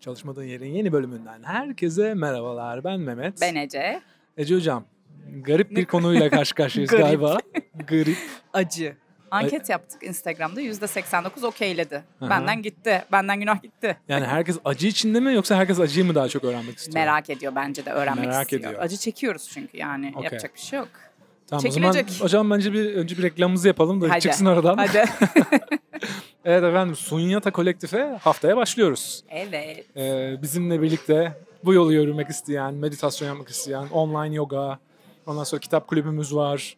Çalışmadığın yerin yeni bölümünden herkese merhabalar. Ben Mehmet. Ben Ece. Ece Hocam, garip bir konuyla karşı karşıyayız Garip. galiba. Garip. Acı. Anket yaptık Instagram'da %89 okeyledi. Aha. Benden gitti. Benden günah gitti. Yani herkes acı içinde mi yoksa herkes acıyı mı daha çok öğrenmek istiyor? Merak ediyor bence de öğrenmek Merak istiyor. ediyor. Acı çekiyoruz çünkü yani Okey. yapacak bir şey yok. Tamam o zaman Çekilecek. hocam bence bir önce bir reklamımızı yapalım da Hadi. çıksın aradan. Hadi. Evet efendim Sunyata Kolektif'e haftaya başlıyoruz. evet. Ee, bizimle birlikte bu yolu yürümek isteyen, meditasyon yapmak isteyen, online yoga, ondan sonra kitap kulübümüz var.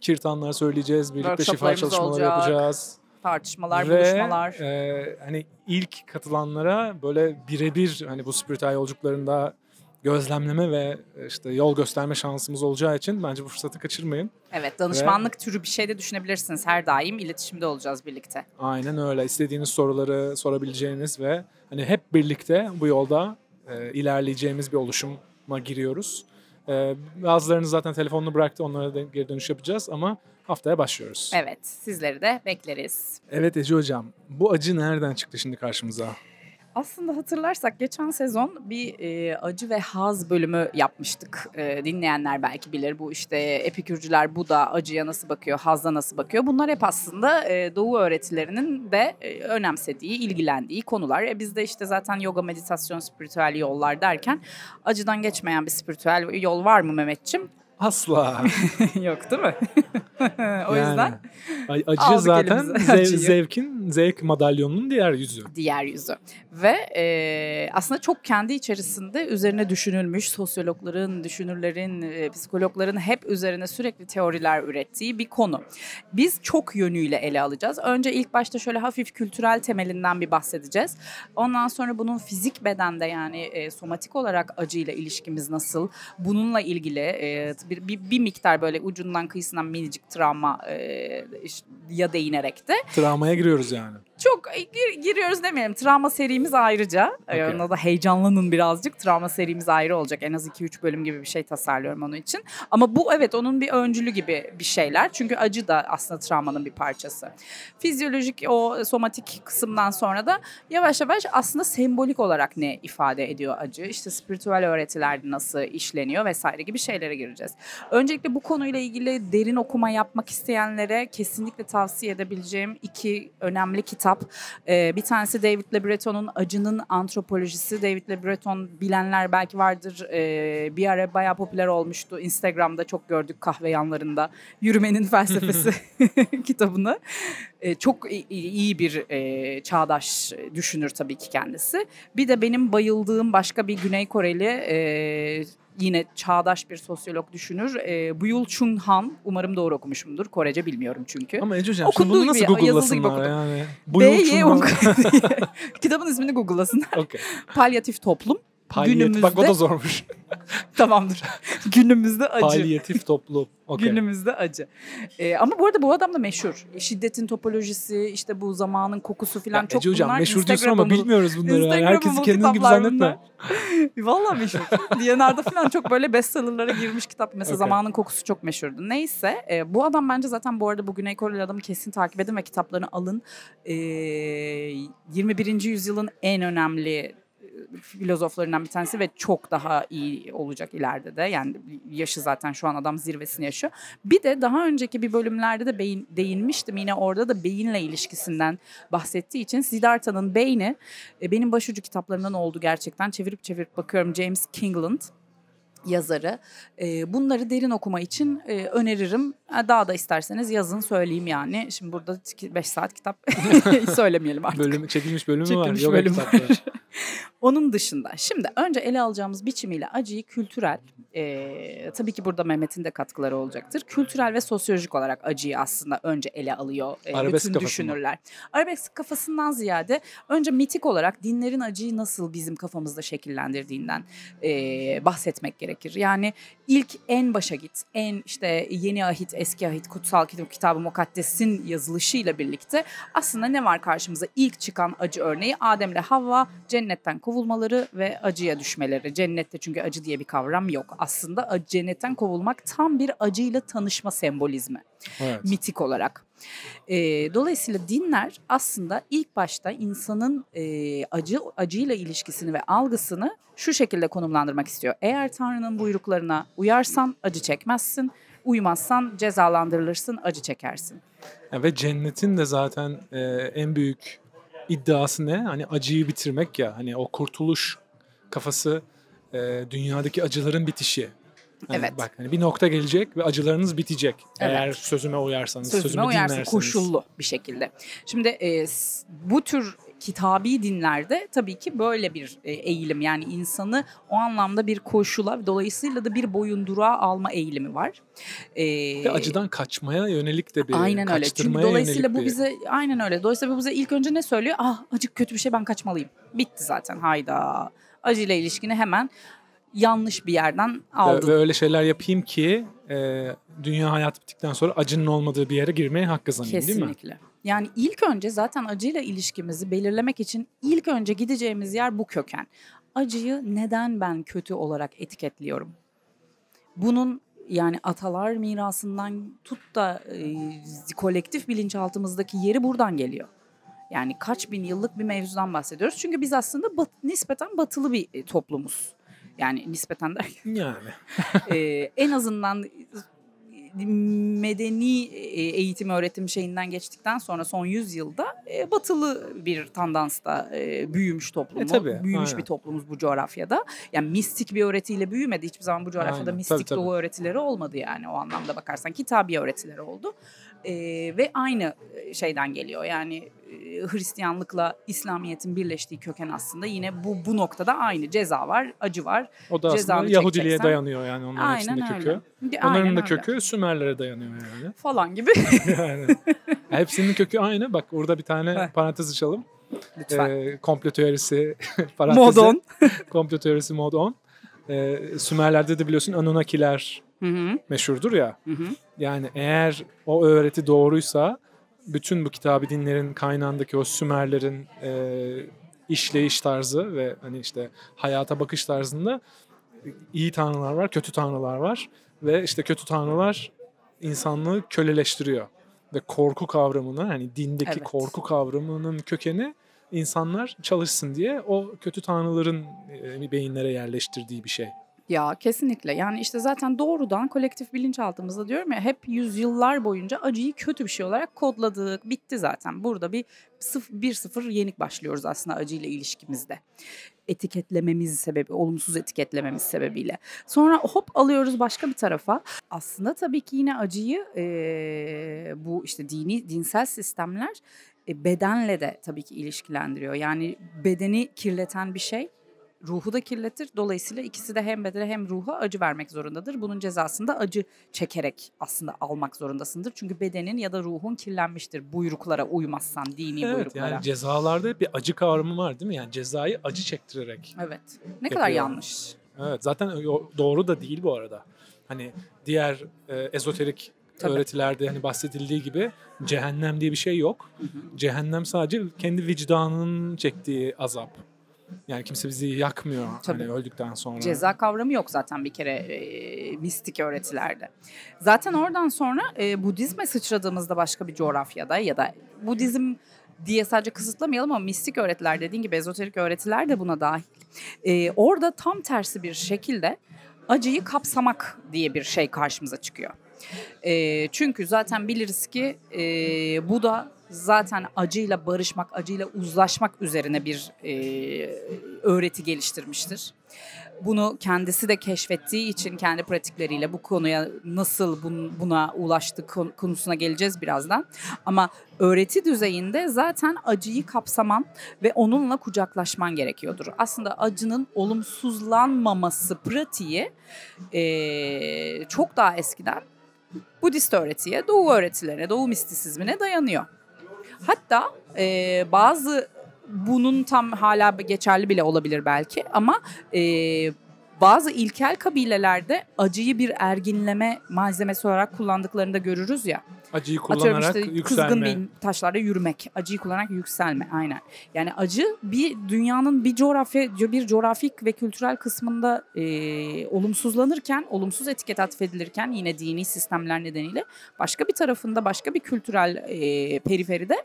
Kirtanlar söyleyeceğiz, birlikte şifa çalışmaları olacak. yapacağız. Tartışmalar, Ve buluşmalar. e, hani ilk katılanlara böyle birebir hani bu spiritüel yolculuklarında gözlemleme ve işte yol gösterme şansımız olacağı için bence bu fırsatı kaçırmayın. Evet danışmanlık türü bir şey de düşünebilirsiniz. Her daim iletişimde olacağız birlikte. Aynen öyle. İstediğiniz soruları sorabileceğiniz ve hani hep birlikte bu yolda e, ilerleyeceğimiz bir oluşuma giriyoruz. E, bazılarınız zaten telefonunu bıraktı. Onlara da geri dönüş yapacağız ama haftaya başlıyoruz. Evet sizleri de bekleriz. Evet Ece Hocam. Bu acı nereden çıktı şimdi karşımıza? Aslında hatırlarsak geçen sezon bir e, acı ve haz bölümü yapmıştık. E, dinleyenler belki bilir bu işte epikürcüler bu da acıya nasıl bakıyor, hazda nasıl bakıyor. Bunlar hep aslında e, doğu öğretilerinin de e, önemsediği, ilgilendiği konular. E, biz de işte zaten yoga, meditasyon, spiritüel yollar derken acıdan geçmeyen bir spiritüel yol var mı Mehmetçim? Asla. Yok değil mi? o Yani, yüzden acı zaten zev- zevkin, zevk madalyonunun diğer yüzü. diğer yüzü. Ve e, aslında çok kendi içerisinde üzerine düşünülmüş sosyologların, düşünürlerin, e, psikologların hep üzerine sürekli teoriler ürettiği bir konu. Biz çok yönüyle ele alacağız. Önce ilk başta şöyle hafif kültürel temelinden bir bahsedeceğiz. Ondan sonra bunun fizik bedende yani e, somatik olarak acıyla ilişkimiz nasıl? Bununla ilgili e, bir, bir, bir miktar böyle ucundan kıyısından minicik travma e, ya değinerek de Travmaya giriyoruz yani. Çok e, gir- giriyoruz demeyelim. Travma serimiz ayrıca. Ee, Okey. Ona da heyecanlanın birazcık. Travma serimiz ayrı olacak. En az 2-3 bölüm gibi bir şey tasarlıyorum onun için. Ama bu evet onun bir öncülü gibi bir şeyler. Çünkü acı da aslında travmanın bir parçası. Fizyolojik o somatik kısımdan sonra da yavaş yavaş aslında sembolik olarak ne ifade ediyor acı? İşte spiritüel öğretilerde nasıl işleniyor vesaire gibi şeylere gireceğiz. Öncelikle bu konuyla ilgili derin okuma yapmak isteyenlere kesinlikle tavsiye edebileceğim iki önemli kitap. Ee, bir tanesi David Le Breton'un Acının Antropolojisi. David Le Breton bilenler belki vardır. Ee, bir ara bayağı popüler olmuştu. Instagram'da çok gördük kahve yanlarında. Yürümenin felsefesi kitabını. Ee, çok iyi bir e, çağdaş düşünür tabii ki kendisi. Bir de benim bayıldığım başka bir Güney Koreli e, yine çağdaş bir sosyolog düşünür. E, Buyul Chung Han. Umarım doğru okumuşumdur. Korece bilmiyorum çünkü. Ama Ece Hocam Okunduğu bunu nasıl Google'lasınlar yani? Bu B, yıl Y, şundan- Ung- Kitabın ismini Google'lasınlar. Okey. Palyatif toplum. Palyatif. Bak o da Günümüzde- zormuş. Tamamdır. Günümüzde acı. Palyatif toplum. Okey. Günümüzde acı. Ee, ama bu arada bu adam da meşhur. Şiddetin topolojisi, işte bu zamanın kokusu falan Ya çok Ece Hocam bunlar meşhur diyorsun ama bilmiyoruz bunları. Yani. Herkesi bu kendin gibi zannetme. Vallahi meşhur. DNR'da falan çok böyle bestsellerlara girmiş kitap. Mesela Okey. zamanın kokusu çok meşhurdu. Neyse e, bu adam bence zaten bu arada bu Güney Koreli adamı kesin takip edin ve kitaplarını alın. E, 21. yüzyılın en önemli filozoflarından bir tanesi ve çok daha iyi olacak ileride de. Yani yaşı zaten şu an adam zirvesini yaşıyor. Bir de daha önceki bir bölümlerde de beyin, değinmiştim. Yine orada da beyinle ilişkisinden bahsettiği için Siddhartha'nın beyni e, benim başucu kitaplarımdan oldu gerçekten. Çevirip çevirip bakıyorum James Kingland yazarı. E, bunları derin okuma için e, öneririm. Ha, Daha da isterseniz yazın söyleyeyim yani. Şimdi burada 5 saat kitap söylemeyelim artık. Bölüm, çekilmiş bölümü var. Çekilmiş Yoga bölüm var. Onun dışında şimdi önce ele alacağımız biçimiyle acıyı kültürel, e, tabii ki burada Mehmet'in de katkıları olacaktır. Kültürel ve sosyolojik olarak acıyı aslında önce ele alıyor e, Arabesk bütün düşünürler. Arabesk kafasından ziyade önce mitik olarak dinlerin acıyı nasıl bizim kafamızda şekillendirdiğinden e, bahsetmek gerekir. Yani ilk en başa git, en işte yeni ahit, eski ahit, kutsal kitap, kitabı mukaddesin yazılışıyla birlikte aslında ne var karşımıza? İlk çıkan acı örneği Adem'le Havva cennetten kovulmaları ve acıya düşmeleri. Cennette çünkü acı diye bir kavram yok. Aslında acı- cennetten kovulmak tam bir acıyla tanışma sembolizmi Evet. mitik olarak. E, dolayısıyla dinler aslında ilk başta insanın e, acı acıyla ilişkisini ve algısını şu şekilde konumlandırmak istiyor. Eğer Tanrı'nın buyruklarına uyarsan acı çekmezsin, uymazsan cezalandırılırsın, acı çekersin. Ya ve cennetin de zaten e, en büyük iddiası ne? Hani acıyı bitirmek ya. Hani o kurtuluş kafası e, dünyadaki acıların bitişi. Hani Evet. Bak hani bir nokta gelecek ve acılarınız bitecek. Evet. Eğer sözüme uyarsanız, Sözüme sözümü uyarsın dinlerseniz. koşullu bir şekilde. Şimdi e, bu tür kitabi dinlerde tabii ki böyle bir e, eğilim yani insanı o anlamda bir koşula dolayısıyla da bir boyunduruğa alma eğilimi var. E, Ve acıdan kaçmaya yönelik de bir Aynen öyle. Çünkü dolayısıyla bu bir- bize aynen öyle. Dolayısıyla bu bize ilk önce ne söylüyor? Ah acık kötü bir şey ben kaçmalıyım. Bitti zaten hayda. Acıyla ilişkini hemen yanlış bir yerden aldın. ve öyle şeyler yapayım ki e, dünya hayat bittikten sonra acının olmadığı bir yere girmeye hak kazanayım değil mi? Kesinlikle. Yani ilk önce zaten acıyla ilişkimizi belirlemek için ilk önce gideceğimiz yer bu köken. Acıyı neden ben kötü olarak etiketliyorum? Bunun yani atalar mirasından tut da e, kolektif bilinçaltımızdaki yeri buradan geliyor. Yani kaç bin yıllık bir mevzudan bahsediyoruz. Çünkü biz aslında bat- nispeten batılı bir e, toplumuz. Yani nispeten derken Yani. e, en azından medeni e, eğitim öğretim şeyinden geçtikten sonra son 100 yılda e, batılı bir tandansta e, büyümüş toplumu, E, tabii, büyümüş aynen. bir toplumuz bu coğrafyada. Yani mistik bir öğretiyle büyümedi. Hiçbir zaman bu coğrafyada Aynen, mistik tabii, tabii. doğu öğretileri olmadı yani o anlamda bakarsan. Kitabi öğretileri oldu. E, ve aynı şeyden geliyor. Yani Hristiyanlıkla İslamiyet'in birleştiği köken aslında yine bu bu noktada aynı. Ceza var, acı var. O da aslında Cezanı Yahudiliğe çekeceksen- dayanıyor yani onların Aynen kökü. öyle. Onların Aynen da öyle. kökü Sümerlere dayanıyor yani. falan gibi. yani. Hepsinin kökü aynı. Bak orada bir tane parantez açalım. Lütfen. Ee, komplo teorisi parantezi. Modon. komplo teorisi mod on. Ee, Sümerlerde de biliyorsun Anunnakiler meşhurdur ya. Hı hı. Yani eğer o öğreti doğruysa bütün bu kitabı dinlerin kaynağındaki o Sümerlerin e, işleyiş tarzı ve hani işte hayata bakış tarzında iyi tanrılar var, kötü tanrılar var ve işte kötü tanrılar insanlığı köleleştiriyor ve korku kavramını hani dindeki Evet. korku kavramının kökeni insanlar çalışsın diye o kötü tanrıların e, beyinlere yerleştirdiği bir şey. Ya kesinlikle. Yani işte zaten doğrudan kolektif bilinçaltımızda diyorum ya hep yüzyıllar boyunca acıyı kötü bir şey olarak kodladık. Bitti zaten. Burada bir sıf- bir sıfır yenik başlıyoruz aslında acıyla ilişkimizde. Etiketlememiz sebebi, olumsuz etiketlememiz sebebiyle. Sonra hop alıyoruz başka bir tarafa. Aslında tabii ki yine acıyı eee, bu işte dini, dinsel sistemler e, bedenle de tabii ki ilişkilendiriyor. Yani bedeni kirleten bir şey ruhu da kirletir. Dolayısıyla ikisi de hem bedene hem ruha acı vermek zorundadır. Bunun cezasını da acı çekerek aslında almak zorundasındır. Çünkü bedenin ya da ruhun kirlenmiştir buyruklara uymazsan, dini Evet buyruklara. yani cezalarda hep bir acı kavramı var değil mi? Yani cezayı acı çektirerek. evet. Ne kadar Yapıyor. yanlış. Evet zaten doğru da değil bu arada. Hani diğer e, ezoterik Tabii. öğretilerde hani bahsedildiği gibi cehennem diye bir şey yok. Cehennem sadece kendi vicdanının çektiği azap. Yani kimse bizi yakmıyor Tabii. hani öldükten sonra. Ceza kavramı yok zaten bir kere e, mistik öğretilerde. Zaten oradan sonra e, Budizme sıçradığımızda başka bir coğrafyada ya da Budizm diye sadece kısıtlamayalım ama mistik öğretiler dediğin gibi ezoterik öğretiler de buna dahil. E, orada tam tersi bir şekilde acıyı kapsamak diye bir şey karşımıza çıkıyor. E, çünkü zaten biliriz ki e, bu da zaten acıyla barışmak, acıyla uzlaşmak üzerine bir e, öğreti geliştirmiştir. Bunu kendisi de keşfettiği için kendi pratikleriyle bu konuya nasıl bun- buna ulaştık kon- konusuna geleceğiz birazdan. Ama öğreti düzeyinde zaten acıyı kapsaman ve onunla kucaklaşman gerekiyordur. Aslında acının olumsuzlanmaması pratiği eee, çok daha eskiden Budist öğretiye, Doğu öğretilerine, Doğu mistisizmine dayanıyor. Hatta eee, bazı bunun tam hala geçerli bile olabilir belki ama eee, Bazı ilkel kabilelerde acıyı bir erginleme malzemesi olarak kullandıklarını da görürüz ya. Acıyı Atıyorum kullanarak işte yükselme. kızgın bir taşlarda yürümek, acıyı kullanarak yükselme aynen. Yani acı bir dünyanın bir coğrafya bir coğrafik ve kültürel kısmında e, olumsuzlanırken, olumsuz etiket atfedilirken yine dini sistemler nedeniyle başka bir tarafında başka bir kültürel e, periferide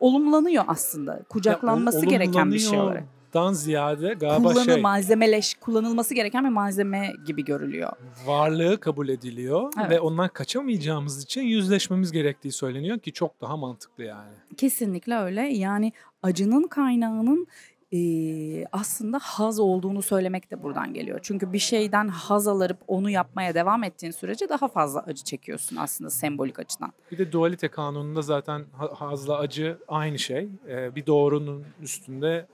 olumlanıyor aslında. Kucaklanması Ya, gereken bir şey olarak. Dan ziyade galiba Kullanı şey malzemeleş kullanılması gereken bir malzeme gibi görülüyor. varlığı kabul ediliyor Evet. ve ondan kaçamayacağımız için yüzleşmemiz gerektiği söyleniyor ki çok daha mantıklı yani. Kesinlikle öyle. Yani acının kaynağının eee, aslında haz olduğunu söylemek de buradan geliyor. Çünkü bir şeyden haz alıp onu yapmaya devam ettiğin sürece daha fazla acı çekiyorsun aslında sembolik açıdan. Bir de dualite kanununda zaten ha- hazla acı aynı şey. Ee, bir doğrunun üstünde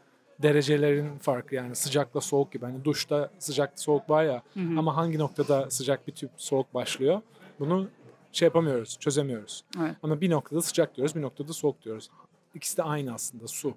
derecelerin farkı yani sıcakla soğuk gibi. Hani duşta sıcak soğuk var ya Hı hı. ama hangi noktada sıcak bir tüp soğuk başlıyor? Bunu şey yapamıyoruz, çözemiyoruz. Evet. Ama bir noktada sıcak diyoruz, bir noktada soğuk diyoruz. İkisi de aynı aslında su.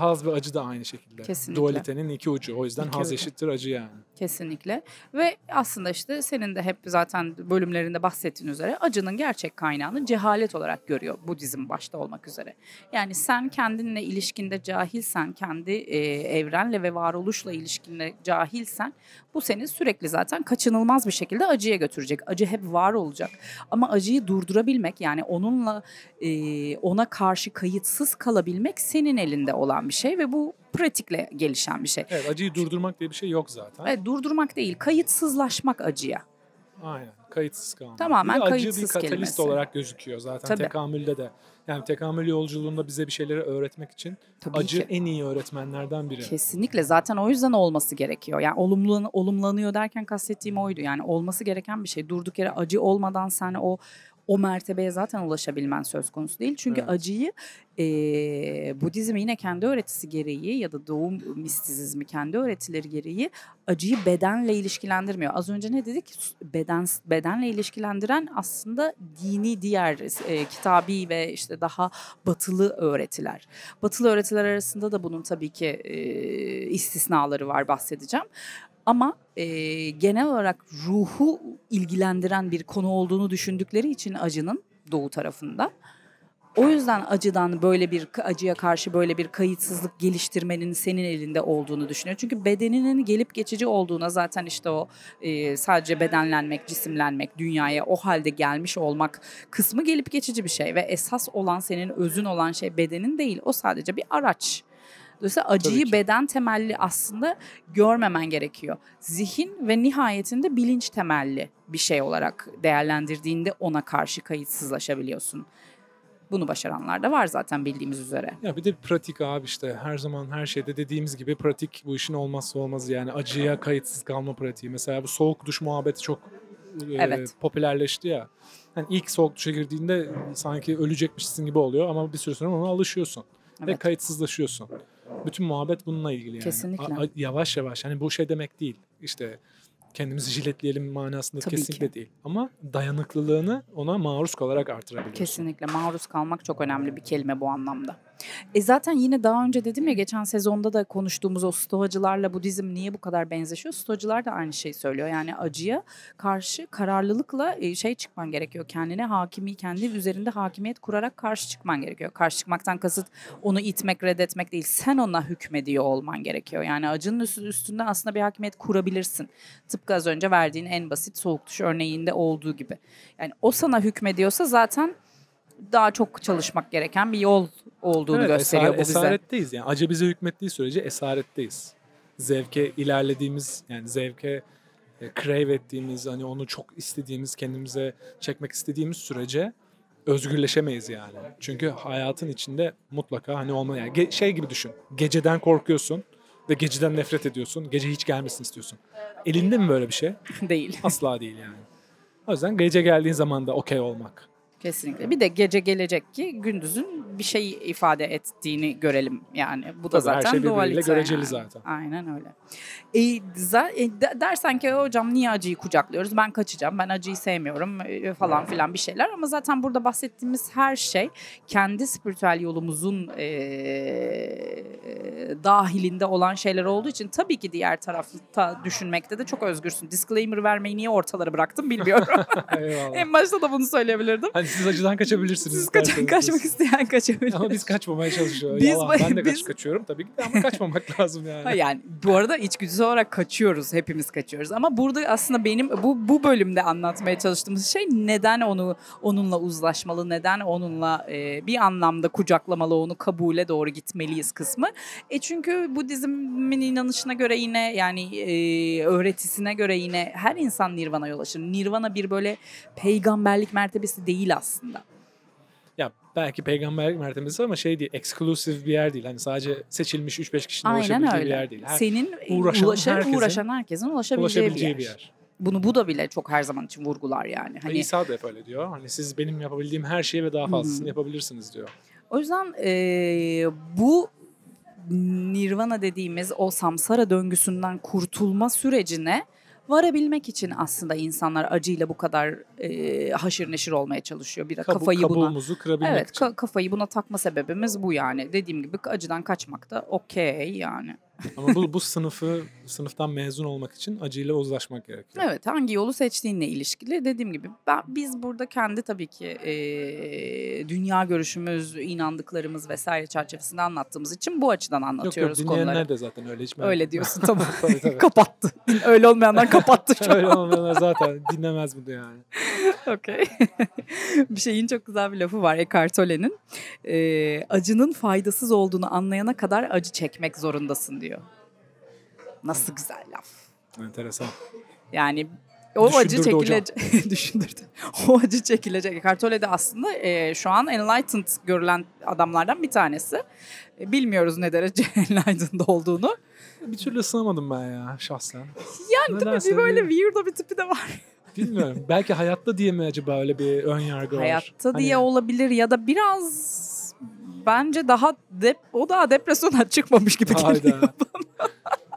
Haz ve acı da aynı şekilde. Kesinlikle. Dualitenin iki ucu. O yüzden İki haz ucu. eşittir acı yani. Kesinlikle. Ve aslında işte senin de hep zaten bölümlerinde bahsettiğin üzere acının gerçek kaynağını cehalet olarak görüyor Budizm başta olmak üzere. Yani sen kendinle ilişkinde cahilsen, kendi e, evrenle ve varoluşla ilişkinde cahilsen bu seni sürekli zaten kaçınılmaz bir şekilde acıya götürecek. Acı hep var olacak. Ama acıyı durdurabilmek yani onunla e, ona karşı kayıtsız kalabilmek senin elinde olan bir şey ve bu pratikle gelişen bir şey. Evet acıyı durdurmak diye bir şey yok zaten. Evet, durdurmak değil, kayıtsızlaşmak acıya. Aynen. Kayıtsız kalmak. Tamamen Bir de acı kayıtsız bir katalist kelimesi. olarak gözüküyor zaten Tabii. tekamülde de. Yani tekamül yolculuğunda bize bir şeyleri öğretmek için Tabii acı ki. en iyi öğretmenlerden biri. Kesinlikle zaten o yüzden olması gerekiyor. Yani olumlu, olumlanıyor derken kastettiğim oydu. Yani olması gereken bir şey. Durduk yere acı olmadan sen o o mertebeye zaten ulaşabilmen söz konusu değil. Çünkü Evet. acıyı e, Budizm yine kendi öğretisi gereği ya da Doğu mistizmi kendi öğretileri gereği acıyı bedenle ilişkilendirmiyor. Az önce ne dedik? Beden bedenle ilişkilendiren aslında dini diğer e, kitabi ve işte daha batılı öğretiler. Batılı öğretiler arasında da bunun tabii ki e, istisnaları var bahsedeceğim. Ama e, genel olarak ruhu ilgilendiren bir konu olduğunu düşündükleri için acının doğu tarafında. O yüzden acıdan böyle bir acıya karşı böyle bir kayıtsızlık geliştirmenin senin elinde olduğunu düşünüyor. Çünkü bedeninin gelip geçici olduğuna zaten işte o e, sadece bedenlenmek, cisimlenmek, dünyaya o halde gelmiş olmak kısmı gelip geçici bir şey ve esas olan senin özün olan şey bedenin değil. O sadece bir araç. Dolayısıyla acıyı beden temelli aslında görmemen gerekiyor. Zihin ve nihayetinde bilinç temelli bir şey olarak değerlendirdiğinde ona karşı kayıtsızlaşabiliyorsun. Bunu başaranlar da var zaten bildiğimiz üzere. Ya bir de pratik abi işte her zaman her şeyde dediğimiz gibi pratik bu işin olmazsa olmazı yani acıya kayıtsız kalma pratiği. Mesela bu soğuk duş muhabbeti çok e, Evet. popülerleşti ya. Yani ilk soğuk duşa girdiğinde sanki ölecekmişsin gibi oluyor ama bir süre sonra ona alışıyorsun ve Evet. kayıtsızlaşıyorsun. Bütün muhabbet bununla ilgili yani. Kesinlikle. A- yavaş yavaş hani bu şey demek değil. İşte kendimizi jiletleyelim manasında Tabii kesinlikle ki. değil. Ama dayanıklılığını ona maruz kalarak artırabiliyorsun. Kesinlikle maruz kalmak çok önemli bir kelime bu anlamda. E zaten yine daha önce dedim ya geçen sezonda da konuştuğumuz o stoacılarla Budizm niye bu kadar benzeşiyor? Stoacılar da aynı şeyi söylüyor. Yani acıya karşı kararlılıkla e, şey çıkman gerekiyor. Kendine hakimi, kendi üzerinde hakimiyet kurarak karşı çıkman gerekiyor. Karşı çıkmaktan kasıt onu itmek, reddetmek değil. Sen ona hükmediyor olman gerekiyor. Yani acının üstü- üstünde aslında bir hakimiyet kurabilirsin. Tıpkı az önce verdiğin en basit soğuk duş örneğinde olduğu gibi. Yani o sana hükmediyorsa zaten daha çok çalışmak gereken bir yol olduğunu Evet, gösteriyor esar- bu bize. Esaretteyiz yani. Acı bize hükmettiği sürece esaretteyiz. Zevke ilerlediğimiz yani zevke e, crave ettiğimiz hani onu çok istediğimiz kendimize çekmek istediğimiz sürece özgürleşemeyiz yani. Çünkü hayatın içinde mutlaka hani olma yani ge- şey gibi düşün. Geceden korkuyorsun ve geceden nefret ediyorsun. Gece hiç gelmesin istiyorsun. Elinde mi böyle bir şey? değil. Asla değil yani. O yüzden gece geldiğin zaman da okey olmak Kesinlikle. Bir de gece gelecek ki gündüzün bir şey ifade ettiğini görelim yani. Bu da Tabii, her zaten şey birbiriyle göreceli yani. zaten. Aynen öyle. E, e, de- dersen ki hocam niye acıyı kucaklıyoruz? Ben kaçacağım. Ben acıyı sevmiyorum e, falan filan bir şeyler ama zaten burada bahsettiğimiz her şey kendi spiritüel yolumuzun e, dahilinde olan şeyler olduğu için tabii ki diğer tarafta düşünmekte de çok özgürsün. Disclaimer vermeyi niye ortalara bıraktım bilmiyorum. En başta da bunu söyleyebilirdim. Hani siz acıdan kaçabilirsiniz. Siz kaç- isterseniz. kaçmak isteyen kaçabilir. Ama biz kaçmamaya çalışıyoruz. Biz- Yalan. Ben de kaç biz- kaçıyorum tabii ki de ama kaçmamak lazım yani. Ha yani bu arada içgüdüsel olarak kaçıyoruz. Hepimiz kaçıyoruz. Ama burada aslında benim bu bu bölümde anlatmaya çalıştığımız şey neden onu onunla uzlaşmalı, neden onunla e, bir anlamda kucaklamalı, onu kabule doğru gitmeliyiz kısmı. E çünkü Budizmin inanışına göre yine yani e, öğretisine göre yine her insan nirvana ulaşır. Nirvana bir böyle peygamberlik mertebesi değil aslında. Ya belki peygamberlik mertebesi ama şey değil, exclusive bir yer değil. Hani sadece seçilmiş 3-5 kişinin Aynen ulaşabileceği öyle. bir yer değil. Her, Senin uğraşan ulaşan, herkesin uğraşan herkesin ulaşabileceği, ulaşabileceği bir yer. bir yer. Bunu bu da bile çok her zaman için vurgular yani. Hani, İsa da hep öyle diyor. Hani siz benim yapabildiğim her şeyi ve daha fazlasını yapabilirsiniz diyor. o yüzden eee, bu nirvana dediğimiz o samsara döngüsünden kurtulma sürecine varabilmek için aslında insanlar acıyla bu kadar eee, haşır neşir olmaya çalışıyor. Bir Kabu, kafayı buna kırabilmek Evet için. ka- kafayı buna takma sebebimiz bu yani. Dediğim gibi acıdan kaçmak da okey yani. Ama bu, bu sınıfı sınıftan mezun olmak için acıyla uzlaşmak gerekiyor. Evet hangi yolu seçtiğinle ilişkili dediğim gibi ben, biz burada kendi tabii ki eee, dünya görüşümüz, inandıklarımız vesaire çerçevesinde anlattığımız için bu açıdan Yok yok anlatıyoruz dinleyenler konuları. de zaten öyle hiç merak Öyle diyorsun tamam. tabii tabii. kapattı. Öyle olmayanlar kapattı şu öyle an. olmayanlar zaten dinlemez bunu yani. Okey. bir şeyin çok güzel bir lafı var Eckhart Tolle'nin. Eee, acının faydasız olduğunu anlayana kadar acı çekmek zorundasın diyor. Nasıl güzel laf. Enteresan. Yani o acı Düşündürdü çekilecek. Düşündürdü. O acı çekilecek. Eckhart Tolle de aslında e, şu an enlightened görülen adamlardan bir tanesi. E, bilmiyoruz ne derece enlightened olduğunu. Bir türlü ısınamadım ben ya şahsen. Yani? Nedense Bir böyle bir- weirdo bir tipi de var. Bilmiyorum. Belki hayatta diye mi acaba öyle bir ön yargı var? Hayatta Hani diye olabilir ya da biraz bence daha dep o daha depresyona çıkmamış gibi geliyor. Hayda.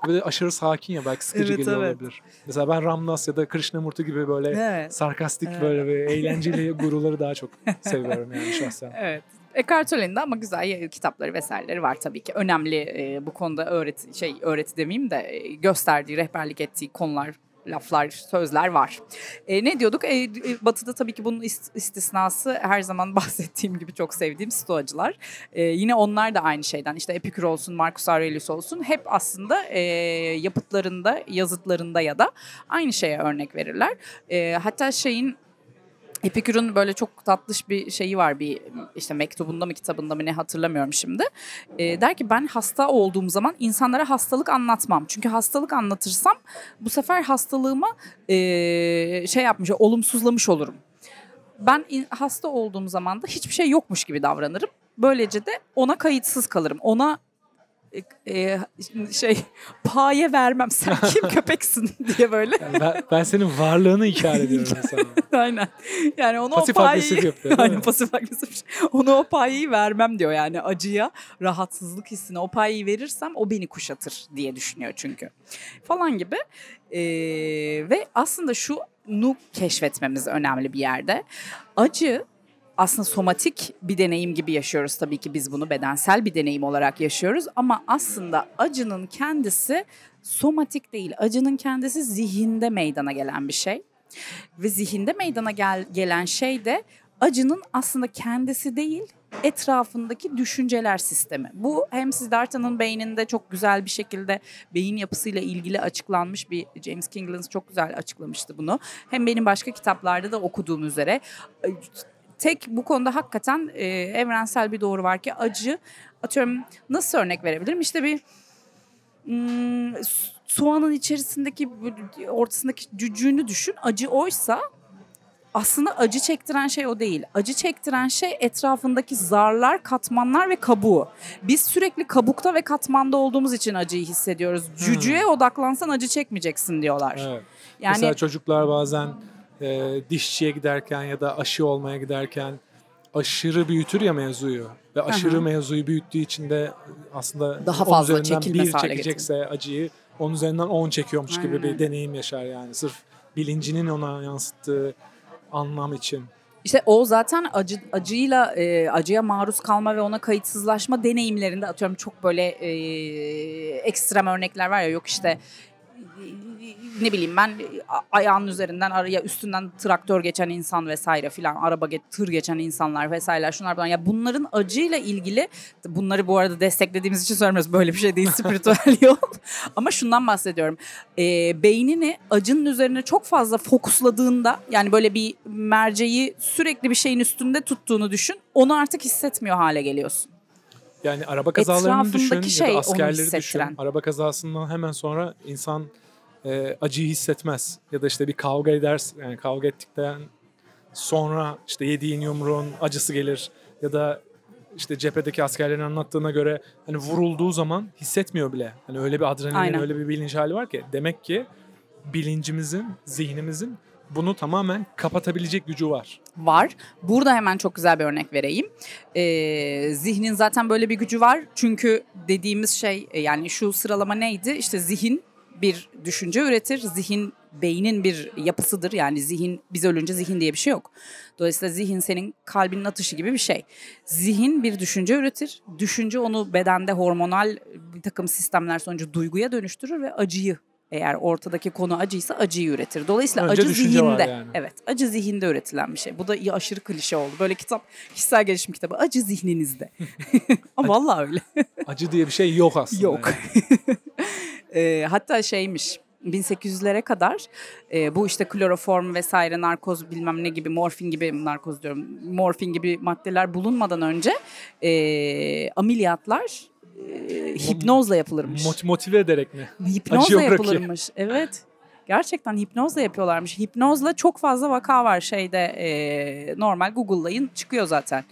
Böyle aşırı sakin ya belki sıkıcı Evet, geliyor evet. olabilir. Mesela ben Ramnas ya da Krishnamurti gibi böyle Evet. sarkastik Evet. böyle bir eğlenceli guruları daha çok seviyorum yani şahsen. Evet. Eckhart Tolle'nin de ama güzel kitapları vesaireleri var tabii ki. Önemli e, bu konuda öğreti şey öğreti demeyeyim de e, gösterdiği, rehberlik ettiği konular laflar, sözler var. E, ne diyorduk? E, e, batı'da tabii ki bunun ist- istisnası her zaman bahsettiğim gibi çok sevdiğim stoacılar. E, yine onlar da aynı şeyden. İşte Epikür olsun, Marcus Aurelius olsun hep aslında e, yapıtlarında, yazıtlarında ya da aynı şeye örnek verirler. E, hatta şeyin Epikür'ün böyle çok tatlış bir şeyi var bir işte mektubunda mı kitabında mı ne hatırlamıyorum şimdi. Ee, der ki ben hasta olduğum zaman insanlara hastalık anlatmam. Çünkü hastalık anlatırsam bu sefer hastalığıma ee, şey yapmış, olumsuzlamış olurum. Ben in- hasta olduğum zaman da hiçbir şey yokmuş gibi davranırım. Böylece de ona kayıtsız kalırım. Ona e, şey paye vermem. Sen kim köpeksin diye böyle. Yani ben, ben senin varlığını inkar ediyorum sana. Aynen. Yani ona Pasif o payeyi... yapıyor, Aynen pasif agresif. Ona o payeyi vermem diyor yani acıya, rahatsızlık hissine o payeyi verirsem o beni kuşatır diye düşünüyor çünkü. Falan gibi. Ee, ve aslında şunu keşfetmemiz önemli bir yerde. Acı aslında somatik bir deneyim gibi yaşıyoruz tabii ki biz bunu bedensel bir deneyim olarak yaşıyoruz ama aslında acının kendisi somatik değil. Acının kendisi zihinde meydana gelen bir şey. Ve zihinde meydana gel- gelen şey de acının aslında kendisi değil, etrafındaki düşünceler sistemi. Bu hem Siddhartha'nın beyninde çok güzel bir şekilde beyin yapısıyla ilgili açıklanmış bir James Kingland çok güzel açıklamıştı bunu. Hem benim başka kitaplarda da okuduğum üzere tek bu konuda hakikaten e, evrensel bir doğru var ki acı atıyorum nasıl örnek verebilirim? İşte bir hmm, so- soğanın içerisindeki ortasındaki cücüğünü düşün. Acı oysa aslında acı çektiren şey o değil. Acı çektiren şey etrafındaki zarlar, katmanlar ve kabuğu. Biz sürekli kabukta ve katmanda olduğumuz için acıyı hissediyoruz. Cücüğe odaklansan acı çekmeyeceksin diyorlar. Evet. Yani Mesela çocuklar bazen e, dişçiye giderken ya da aşı olmaya giderken aşırı büyütür ya mevzuyu. Ve aşırı hı. mevzuyu büyüttüğü için de aslında Daha fazla üzerinden çekilmez bir çekecekse acıyı onun üzerinden 10 çekiyormuş gibi Aynen bir öyle. deneyim yaşar yani. Sırf bilincinin ona yansıttığı anlam için. İşte o zaten acı acıyla e, acıya maruz kalma ve ona kayıtsızlaşma deneyimlerinde atıyorum çok böyle e, ekstrem örnekler var ya yok işte ne bileyim ben ayağının üzerinden araya üstünden traktör geçen insan vesaire filan araba ge- tır geçen insanlar vesaireler şunlar bunlar ya bunların acıyla ilgili bunları bu arada desteklediğimiz için söylemiyoruz böyle bir şey değil spiritüel yol ama şundan bahsediyorum e, beynini acının üzerine çok fazla fokusladığında yani böyle bir merceği sürekli bir şeyin üstünde tuttuğunu düşün onu artık hissetmiyor hale geliyorsun. Yani araba kazalarını düşün şey ya da askerleri düşün. Araba kazasından hemen sonra insan e, acıyı hissetmez. Ya da işte bir kavga edersin. Yani kavga ettikten sonra işte yediğin yumruğun acısı gelir. Ya da işte cephedeki askerlerin anlattığına göre hani vurulduğu zaman hissetmiyor bile. Hani öyle bir adrenalin, Aynen. öyle bir bilinç hali var ki. Demek ki bilincimizin, zihnimizin bunu tamamen kapatabilecek gücü var. var. Burada hemen çok güzel bir örnek vereyim. Ee, zihnin zaten böyle bir gücü var. Çünkü dediğimiz şey e, yani şu sıralama neydi? İşte zihin bir düşünce üretir. Zihin beynin bir yapısıdır. Yani zihin biz ölünce zihin diye bir şey yok. Dolayısıyla zihin senin kalbinin atışı gibi bir şey. Zihin bir düşünce üretir. Düşünce onu bedende hormonal bir takım sistemler sonucu duyguya dönüştürür ve acıyı eğer ortadaki konu acıysa acıyı üretir. Dolayısıyla Önce acı zihinde. yani. Evet, acı zihinde üretilen bir şey. Bu da iyi aşırı klişe oldu. Böyle kitap, kişisel gelişim kitabı. Acı zihninizde. Ama vallahi öyle. Acı diye bir şey yok aslında. Yok. yani. Ee, hatta şeymiş 1800'lere kadar e, bu işte kloroform vesaire narkoz bilmem ne gibi morfin gibi narkoz diyorum morfin gibi maddeler bulunmadan önce e, ameliyatlar e, hipnozla yapılırmış. Mot- motive ederek mi? Hipnozla yapılırmış. Evet. Gerçekten hipnozla yapıyorlarmış. Hipnozla çok fazla vaka var şeyde e, normal Google'layın çıkıyor zaten.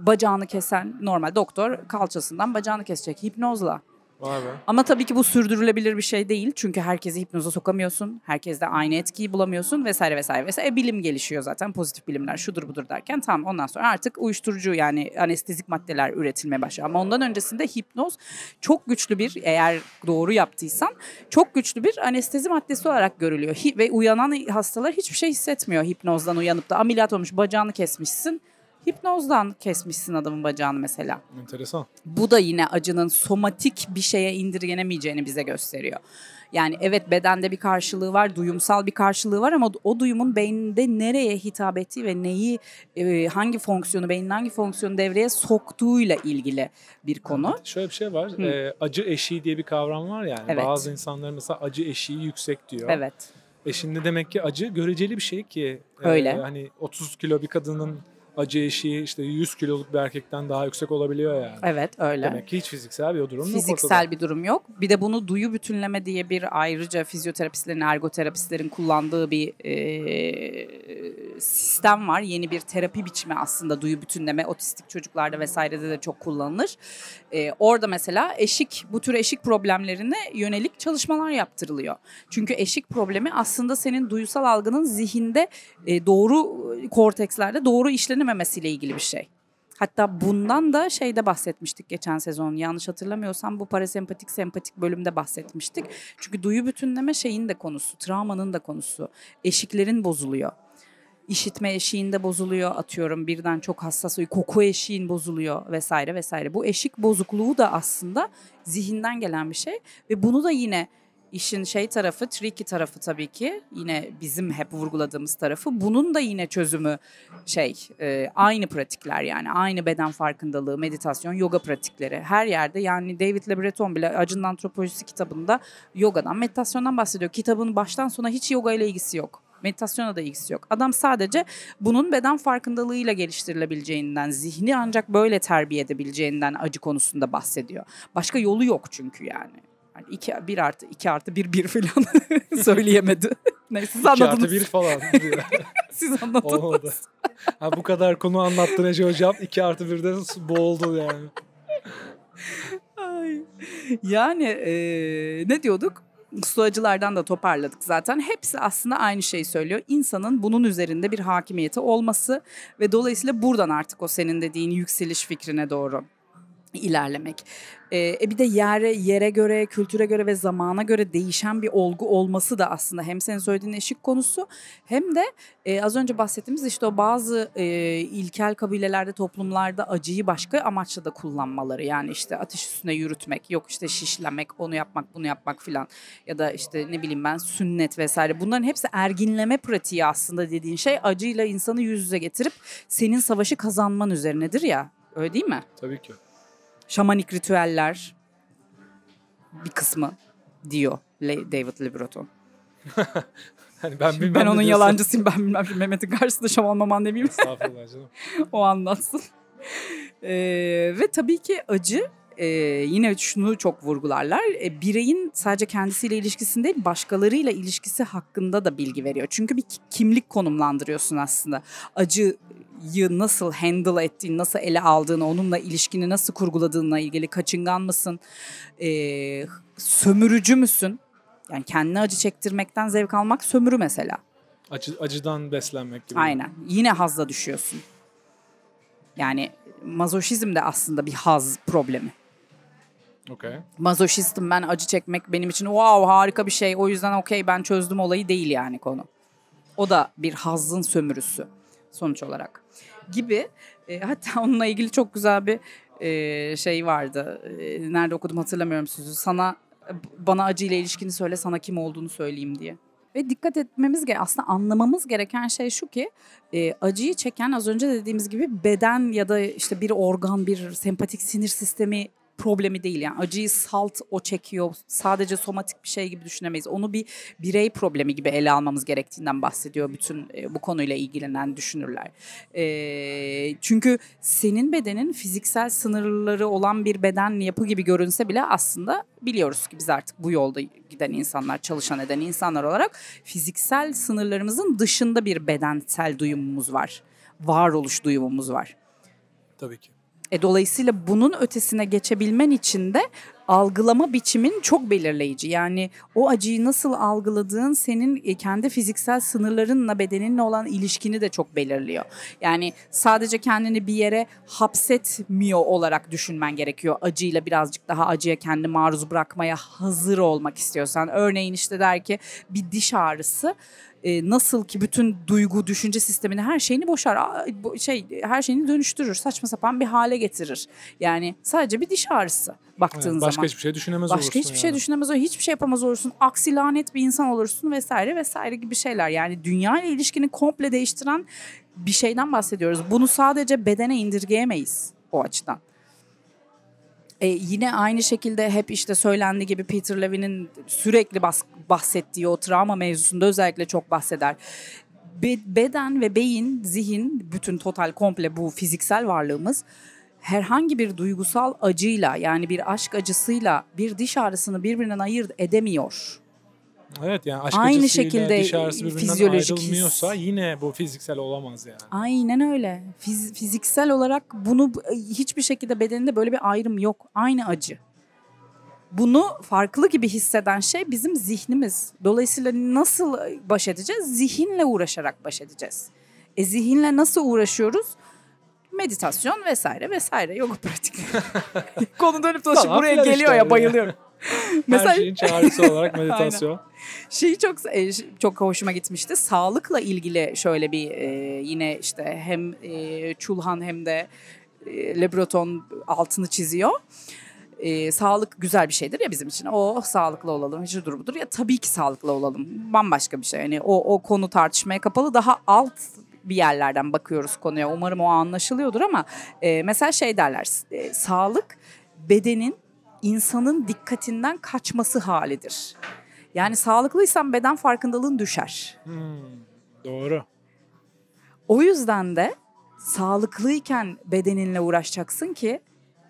Bacağını kesen normal doktor kalçasından bacağını kesecek hipnozla. Vay. Ama tabii ki bu sürdürülebilir bir şey değil. Çünkü herkesi hipnoza sokamıyorsun. Herkeste aynı etkiyi bulamıyorsun vesaire vesaire vesaire. E, bilim gelişiyor zaten pozitif bilimler şudur budur derken tamam ondan sonra artık uyuşturucu yani anestezik maddeler üretilmeye başlıyor. Ama ondan öncesinde hipnoz çok güçlü bir eğer doğru yaptıysan çok güçlü bir anestezi maddesi olarak görülüyor. Hi- ve uyanan hastalar hiçbir şey hissetmiyor hipnozdan uyanıp da ameliyat olmuş bacağını kesmişsin. Hipnozdan kesmişsin adamın bacağını mesela. Enteresan. Bu da yine acının somatik bir şeye indirgenemeyeceğini bize gösteriyor. Yani evet bedende bir karşılığı var, duyumsal bir karşılığı var ama o duyumun beyninde nereye hitap ettiği ve neyi, e, hangi fonksiyonu, beynin hangi fonksiyonu devreye soktuğuyla ilgili bir konu. Şöyle bir şey var. Hı. e, acı eşiği diye bir kavram var yani. Evet. Bazı insanlar mesela acı eşiği yüksek diyor. Evet. E şimdi demek ki acı göreceli bir şey ki. e, Öyle. Hani 30 kilo bir kadının acı eşiği işte 100 kiloluk bir erkekten daha yüksek olabiliyor yani. Evet öyle. Demek ki hiç fiziksel bir durum yok Fiziksel bir durum yok. Bir de bunu duyu bütünleme diye bir ayrıca fizyoterapistlerin, ergoterapistlerin kullandığı bir e, sistem var. Yeni bir terapi biçimi aslında duyu bütünleme. Otistik çocuklarda vesairede de çok kullanılır. E, orada mesela eşik, bu tür eşik problemlerine yönelik çalışmalar yaptırılıyor. Çünkü eşik problemi aslında senin duysal algının zihinde e, doğru kortekslerde doğru işlenememesiyle ilgili bir şey. Hatta bundan da şeyde bahsetmiştik geçen sezon. Yanlış hatırlamıyorsam bu parasempatik sempatik bölümde bahsetmiştik. Çünkü duyu bütünleme şeyin de konusu, travmanın da konusu. Eşiklerin bozuluyor. İşitme eşiğinde bozuluyor atıyorum birden çok hassas koku eşiğin bozuluyor vesaire vesaire. Bu eşik bozukluğu da aslında zihinden gelen bir şey ve bunu da yine işin şey tarafı, tricky tarafı tabii ki yine bizim hep vurguladığımız tarafı. Bunun da yine çözümü şey e, aynı pratikler yani aynı beden farkındalığı, meditasyon, yoga pratikleri her yerde yani David Le Breton bile Acının Antropolojisi kitabında yogadan, meditasyondan bahsediyor. Kitabın baştan sona hiç yoga ile ilgisi yok. Meditasyona da ilgisi yok. Adam sadece bunun beden farkındalığıyla geliştirilebileceğinden, zihni ancak böyle terbiye edebileceğinden acı konusunda bahsediyor. Başka yolu yok çünkü yani. Yani iki, bir artı iki artı bir bir falan söyleyemedi. Neyse siz 2 artı anladınız. 1 falan. Siz anladınız. Olmadı. Ha, bu kadar konu anlattın Ece Hocam. 2 artı 1'de boğuldu yani. Ay. Yani eee, ne diyorduk? Suacılardan da toparladık zaten. Hepsi aslında aynı şeyi söylüyor. İnsanın bunun üzerinde bir hakimiyeti olması ve dolayısıyla buradan artık o senin dediğin yükseliş fikrine doğru ilerlemek. E bir de yere yere göre, kültüre göre ve zamana göre değişen bir olgu olması da aslında hem senin söylediğin eşik konusu hem de e, az önce bahsettiğimiz işte o bazı e, ilkel kabilelerde, toplumlarda acıyı başka amaçla da kullanmaları. Yani işte ateş üstüne yürütmek, yok işte şişlemek, onu yapmak, bunu yapmak filan ya da işte ne bileyim ben sünnet vesaire. Bunların hepsi erginleme pratiği aslında dediğin şey acıyla insanı yüz yüze getirip senin savaşı kazanman üzerinedir ya. Öyle değil mi? Tabii ki şamanik ritüeller bir kısmı diyor David Liberato. hani ben bilmem ben onun yalancısıyım ben bilmem. Şimdi Mehmet'in karşısında şaman maman demeyeyim. Estağfurullah canım. o anlatsın. Ee, ve tabii ki acı e, yine şunu çok vurgularlar. E, bireyin sadece kendisiyle ilişkisinde değil başkalarıyla ilişkisi hakkında da bilgi veriyor. Çünkü bir kimlik konumlandırıyorsun aslında. Acıyı nasıl handle ettiğin, nasıl ele aldığını, onunla ilişkini nasıl kurguladığınla ilgili kaçıngan mısın, e, sömürücü müsün? Yani kendine acı çektirmekten zevk almak sömürü mesela. Acı, acıdan beslenmek gibi. Aynen. Yine hazla düşüyorsun. Yani mazoşizm de aslında bir haz problemi. Okay. Mazoşistim ben acı çekmek benim için wow harika bir şey. O yüzden okey ben çözdüm olayı değil yani konu. O da bir hazın sömürüsü sonuç olarak gibi. E, hatta onunla ilgili çok güzel bir e, şey vardı. E, nerede okudum hatırlamıyorum sözü. Sana bana acıyla ilişkini söyle sana kim olduğunu söyleyeyim diye. Ve dikkat etmemiz gereken, aslında anlamamız gereken şey şu ki e, acıyı çeken az önce dediğimiz gibi beden ya da işte bir organ, bir sempatik sinir sistemi problemi değil. Yani acıyı salt o çekiyor. Sadece somatik bir şey gibi düşünemeyiz. Onu bir birey problemi gibi ele almamız gerektiğinden bahsediyor bütün e, bu konuyla ilgilenen düşünürler. E, çünkü senin bedenin fiziksel sınırları olan bir beden yapı gibi görünse bile aslında biliyoruz ki biz artık bu yolda giden insanlar, çalışan eden insanlar olarak fiziksel sınırlarımızın dışında bir bedensel duyumumuz var. Varoluş duyumumuz var. Tabii ki. E, dolayısıyla bunun ötesine geçebilmen için de algılama biçimin çok belirleyici. Yani o acıyı nasıl algıladığın senin e, kendi fiziksel sınırlarınla bedeninle olan ilişkini de çok belirliyor. Yani sadece kendini bir yere hapsetmiyor olarak düşünmen gerekiyor. Acıyla birazcık daha acıya kendi maruz bırakmaya hazır olmak istiyorsan. Örneğin işte der ki bir diş ağrısı e, nasıl ki bütün duygu, düşünce sistemini her şeyini boşar. Şey her şeyini dönüştürür. Saçma sapan bir hale getirir. Yani sadece bir diş ağrısı baktığın evet, başka zaman. Başka hiçbir şey düşünemez başka olursun. Başka hiçbir şey yani. şey düşünemez olursun. Hiçbir şey yapamaz olursun. Aksi lanet bir insan olursun vesaire vesaire gibi şeyler. Yani dünya ile ilişkini komple değiştiren bir şeyden bahsediyoruz. Bunu sadece bedene indirgeyemeyiz o açıdan. E, yine aynı şekilde hep işte söylendiği gibi Peter Levy'nin sürekli bas, bahsettiği o travma mevzusunda özellikle çok bahseder. Be, beden ve beyin, zihin, bütün total komple bu fiziksel varlığımız herhangi bir duygusal acıyla yani bir aşk acısıyla bir diş ağrısını birbirinden ayırt edemiyor. Evet yani aşk Aynı şekilde diş ağrısı birbirinden fizyolojik ayrılmıyorsa his. yine bu fiziksel olamaz yani. Aynen öyle. Fiz, fiziksel olarak bunu hiçbir şekilde bedeninde böyle bir ayrım yok. Aynı acı. Bunu farklı gibi hisseden şey bizim zihnimiz. Dolayısıyla nasıl baş edeceğiz? Zihinle uğraşarak baş edeceğiz. E zihinle nasıl uğraşıyoruz? Meditasyon vesaire vesaire yoga pratik. Konu dönüp dolaşıp Falan buraya geliyor işte ya bayılıyorum. Her şeyin çağrısı olarak meditasyon. Şeyi çok e, çok hoşuma gitmişti. Sağlıkla ilgili şöyle bir e, yine işte hem e, Çulhan hem de e, Le Breton altını çiziyor. E, sağlık güzel bir şeydir ya bizim için. O sağlıklı olalım, şudur budur. Ya tabii ki sağlıklı olalım. Bambaşka bir şey. Yani o, o konu tartışmaya kapalı. Daha alt bir yerlerden bakıyoruz konuya. Umarım o anlaşılıyordur ama e, mesela şey derler. E, sağlık bedenin insanın dikkatinden kaçması halidir. Yani sağlıklıysan beden farkındalığın düşer. Hmm, doğru. O yüzden de sağlıklıyken bedeninle uğraşacaksın ki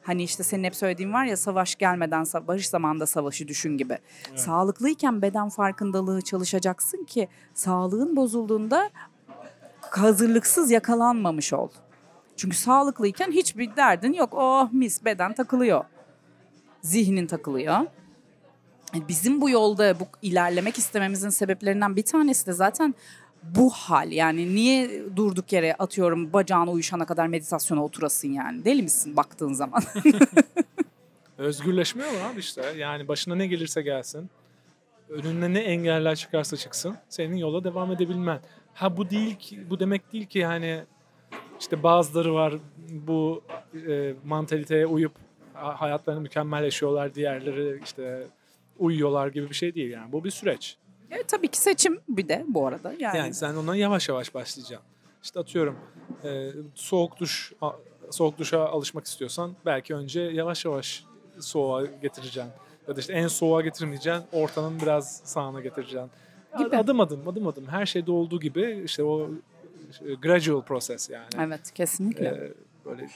hani işte senin hep söylediğin var ya savaş gelmeden barış zamanında savaşı düşün gibi. Evet. Sağlıklıyken beden farkındalığı çalışacaksın ki sağlığın bozulduğunda hazırlıksız yakalanmamış ol. Çünkü sağlıklıyken hiçbir derdin yok. Oh mis beden takılıyor. Zihnin takılıyor. bizim bu yolda bu ilerlemek istememizin sebeplerinden bir tanesi de zaten bu hal. Yani niye durduk yere atıyorum bacağına uyuşana kadar meditasyona oturasın yani? Deli misin baktığın zaman? Özgürleşmiyor mu abi işte? Yani başına ne gelirse gelsin. Önüne ne engeller çıkarsa çıksın. Senin yola devam edebilmen. Ha bu değil ki, bu demek değil ki yani işte bazıları var bu e, mantaliteye uyup ha- hayatlarını mükemmel yaşıyorlar. Diğerleri işte uyuyorlar gibi bir şey değil yani. Bu bir süreç. Evet, tabii ki seçim bir de bu arada. Yani, Yani sen ona yavaş yavaş başlayacaksın. İşte atıyorum e, soğuk duş soğuk duşa alışmak istiyorsan belki önce yavaş yavaş soğuğa getireceksin. Ya da işte en soğuğa getirmeyeceksin, ortanın biraz sağına getireceksin. Gibi. Adım adım, adım adım. Her şeyde olduğu gibi işte o e, gradual process yani. evet kesinlikle. E, böyle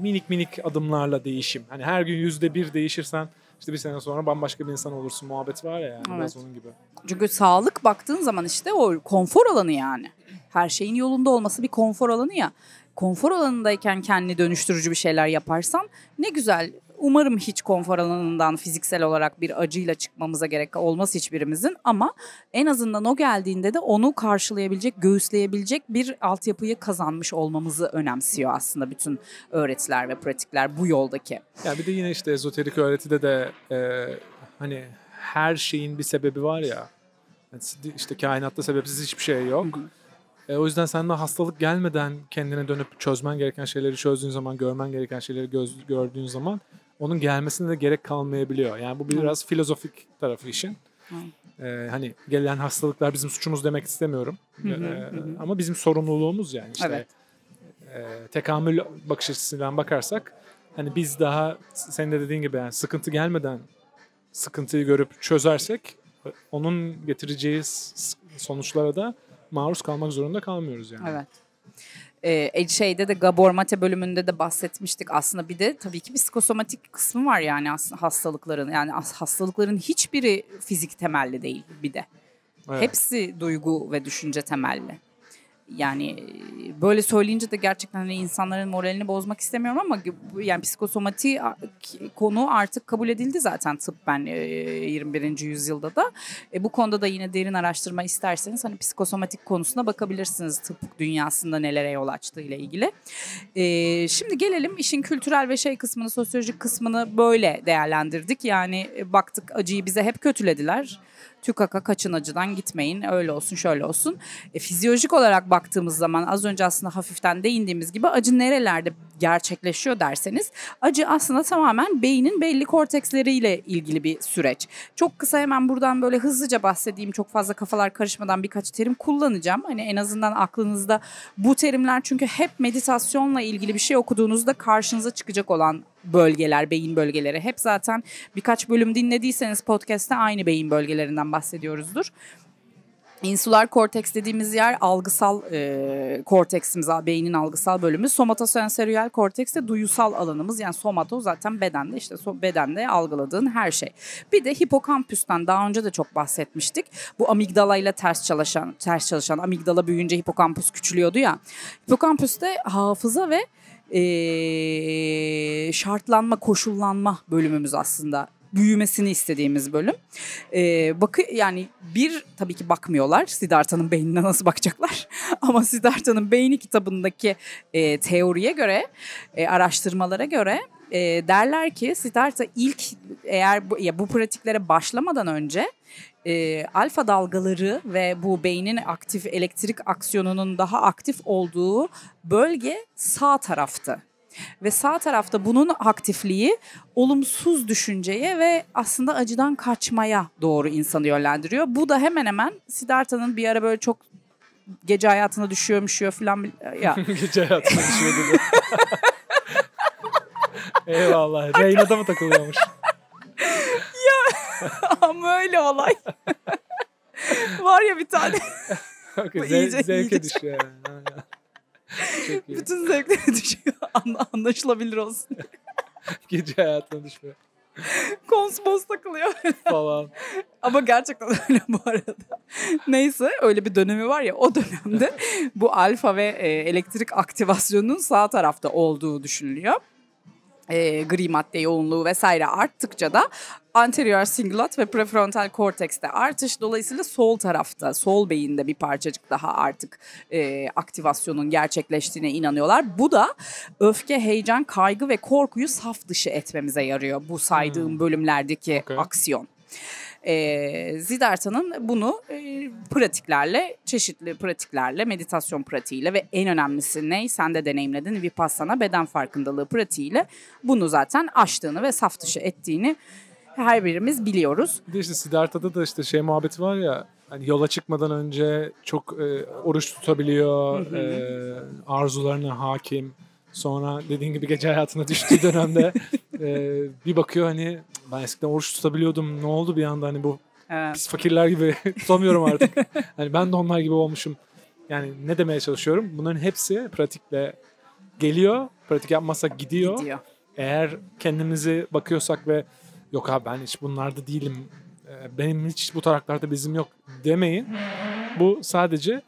minik minik adımlarla değişim. Hani her gün yüzde bir değişirsen işte bir sene sonra bambaşka bir insan olursun muhabbet var ya yani biraz Evet. onun gibi. Çünkü sağlık baktığın zaman işte o konfor alanı yani. Her şeyin yolunda olması bir konfor alanı ya. Konfor alanındayken kendini dönüştürücü bir şeyler yaparsan ne güzel. Umarım hiç konfor alanından fiziksel olarak bir acıyla çıkmamıza gerek olmaz hiçbirimizin ama en azından o geldiğinde de onu karşılayabilecek, göğüsleyebilecek bir altyapıyı kazanmış olmamızı önemsiyor aslında bütün öğretiler ve pratikler bu yoldaki. Ya bir de yine işte ezoterik öğretide de e, hani her şeyin bir sebebi var ya. İşte kainatta sebepsiz hiçbir şey yok. E, o yüzden sen de hastalık gelmeden kendine dönüp çözmen gereken şeyleri çözdüğün zaman, görmen gereken şeyleri göz, gördüğün zaman onun gelmesine de gerek kalmayabiliyor. Yani bu biraz filozofik tarafı işin. E, hani gelen hastalıklar bizim suçumuz demek istemiyorum. Hı hı, E, hı hı. ama bizim sorumluluğumuz yani işte. Evet. e, tekamül bakış açısından bakarsak hani biz daha senin de dediğin gibi yani sıkıntı gelmeden sıkıntıyı görüp çözersek onun getireceği sonuçlara da maruz kalmak zorunda kalmıyoruz yani. Evet. Ee, şeyde de Gabor Mate bölümünde de bahsetmiştik aslında bir de tabii ki bir psikosomatik kısmı var yani hastalıkların yani as- hastalıkların hiçbiri fizik temelli değil bir de. Evet. Hepsi duygu ve düşünce temelli. Yani e, böyle söyleyince de gerçekten hani insanların moralini bozmak istemiyorum ama yani psikosomati konu artık kabul edildi zaten tıbben e, 21. yüzyılda da. E, bu konuda da yine derin araştırma isterseniz hani psikosomatik konusuna bakabilirsiniz tıp dünyasında nelere yol açtığı ile ilgili. E, şimdi gelelim işin kültürel ve şey kısmını, sosyolojik kısmını böyle değerlendirdik. Yani e, baktık acıyı bize hep kötülediler. Tükaka kaçın acıdan gitmeyin öyle olsun şöyle olsun. E, fizyolojik olarak baktığımız zaman az önce aslında hafiften değindiğimiz gibi acı nerelerde gerçekleşiyor derseniz acı aslında tamamen beynin belli korteksleriyle ilgili bir süreç. Çok kısa hemen buradan böyle hızlıca bahsedeyim çok fazla kafalar karışmadan birkaç terim kullanacağım. Hani en azından aklınızda bu terimler çünkü hep meditasyonla ilgili bir şey okuduğunuzda karşınıza çıkacak olan bölgeler, beyin bölgeleri. Hep zaten birkaç bölüm dinlediyseniz podcast'te aynı beyin bölgelerinden bahsediyoruzdur. İnsular korteks dediğimiz yer algısal e, korteksimiz, beynin algısal bölümü. Somatosensöriyel korteks de duyusal alanımız. Yani somato zaten bedende işte so, bedende algıladığın her şey. Bir de hipokampüsten daha önce de çok bahsetmiştik. Bu amigdala ile ters çalışan, ters çalışan amigdala büyüyünce hipokampüs küçülüyordu ya. Hipokampüste hafıza ve e, şartlanma, koşullanma bölümümüz aslında büyümesini istediğimiz bölüm. Ee, bakı yani bir tabii ki bakmıyorlar. Siddhartha'nın beynine nasıl bakacaklar? Ama Siddhartha'nın beyni kitabındaki e, teoriye göre, e, araştırmalara göre e, derler ki Siddhartha ilk eğer bu, ya bu pratiklere başlamadan önce e, alfa dalgaları ve bu beynin aktif elektrik aksiyonunun daha aktif olduğu bölge sağ taraftı. Ve sağ tarafta bunun aktifliği olumsuz düşünceye ve aslında acıdan kaçmaya doğru insanı yönlendiriyor. Bu da hemen hemen Siddhartha'nın bir ara böyle çok gece hayatına düşüyor düşüyor falan ya Gece hayatına düşüyor dedi. Eyvallah. Reyna'da mı takılıyormuş? ama öyle olay. Var ya bir tane Okay, Bu ze- iyice- zevke iyice- düşüyor yani. Aynen. Çok iyi. bütün zevkleri düşüyor. Anla- anlaşılabilir olsun. Gece hayatına düşüyor Konsmos takılıyor. falan. Ama gerçekten öyle bu arada. Neyse öyle bir dönemi var ya o dönemde bu alfa ve e, elektrik aktivasyonunun sağ tarafta olduğu düşünülüyor. E, gri madde yoğunluğu vesaire arttıkça da anterior cingulate ve prefrontal kortekste artış dolayısıyla sol tarafta, sol beyinde bir parçacık daha artık e, aktivasyonun gerçekleştiğine inanıyorlar. Bu da öfke, heyecan, kaygı ve korkuyu saf dışı etmemize yarıyor bu saydığım Hmm. bölümlerdeki Okay. aksiyon. E, Siddhartha'nın bunu e, pratiklerle, çeşitli pratiklerle, meditasyon pratiğiyle ve en önemlisi ne? Sen de deneyimledin Vipassana beden farkındalığı pratiğiyle bunu zaten aştığını ve saf dışı ettiğini her birimiz biliyoruz. Bir de işte Siddhartha'da da işte şey muhabbeti var ya hani yola çıkmadan önce çok e, oruç tutabiliyor, Hı hı. e, arzularına hakim. Sonra dediğin gibi gece hayatına düştüğü dönemde e, bir bakıyor hani ben eskiden oruç tutabiliyordum ne oldu bir anda hani bu Evet. pis fakirler gibi tutamıyorum artık. hani ben de onlar gibi olmuşum. Yani ne demeye çalışıyorum? Bunların hepsi pratikle geliyor. Pratik yapmazsak gidiyor. Gidiyor. Eğer kendimizi bakıyorsak ve yok abi ben hiç bunlarda değilim. e, Benim hiç bu taraklarda bizim yok demeyin. Bu sadece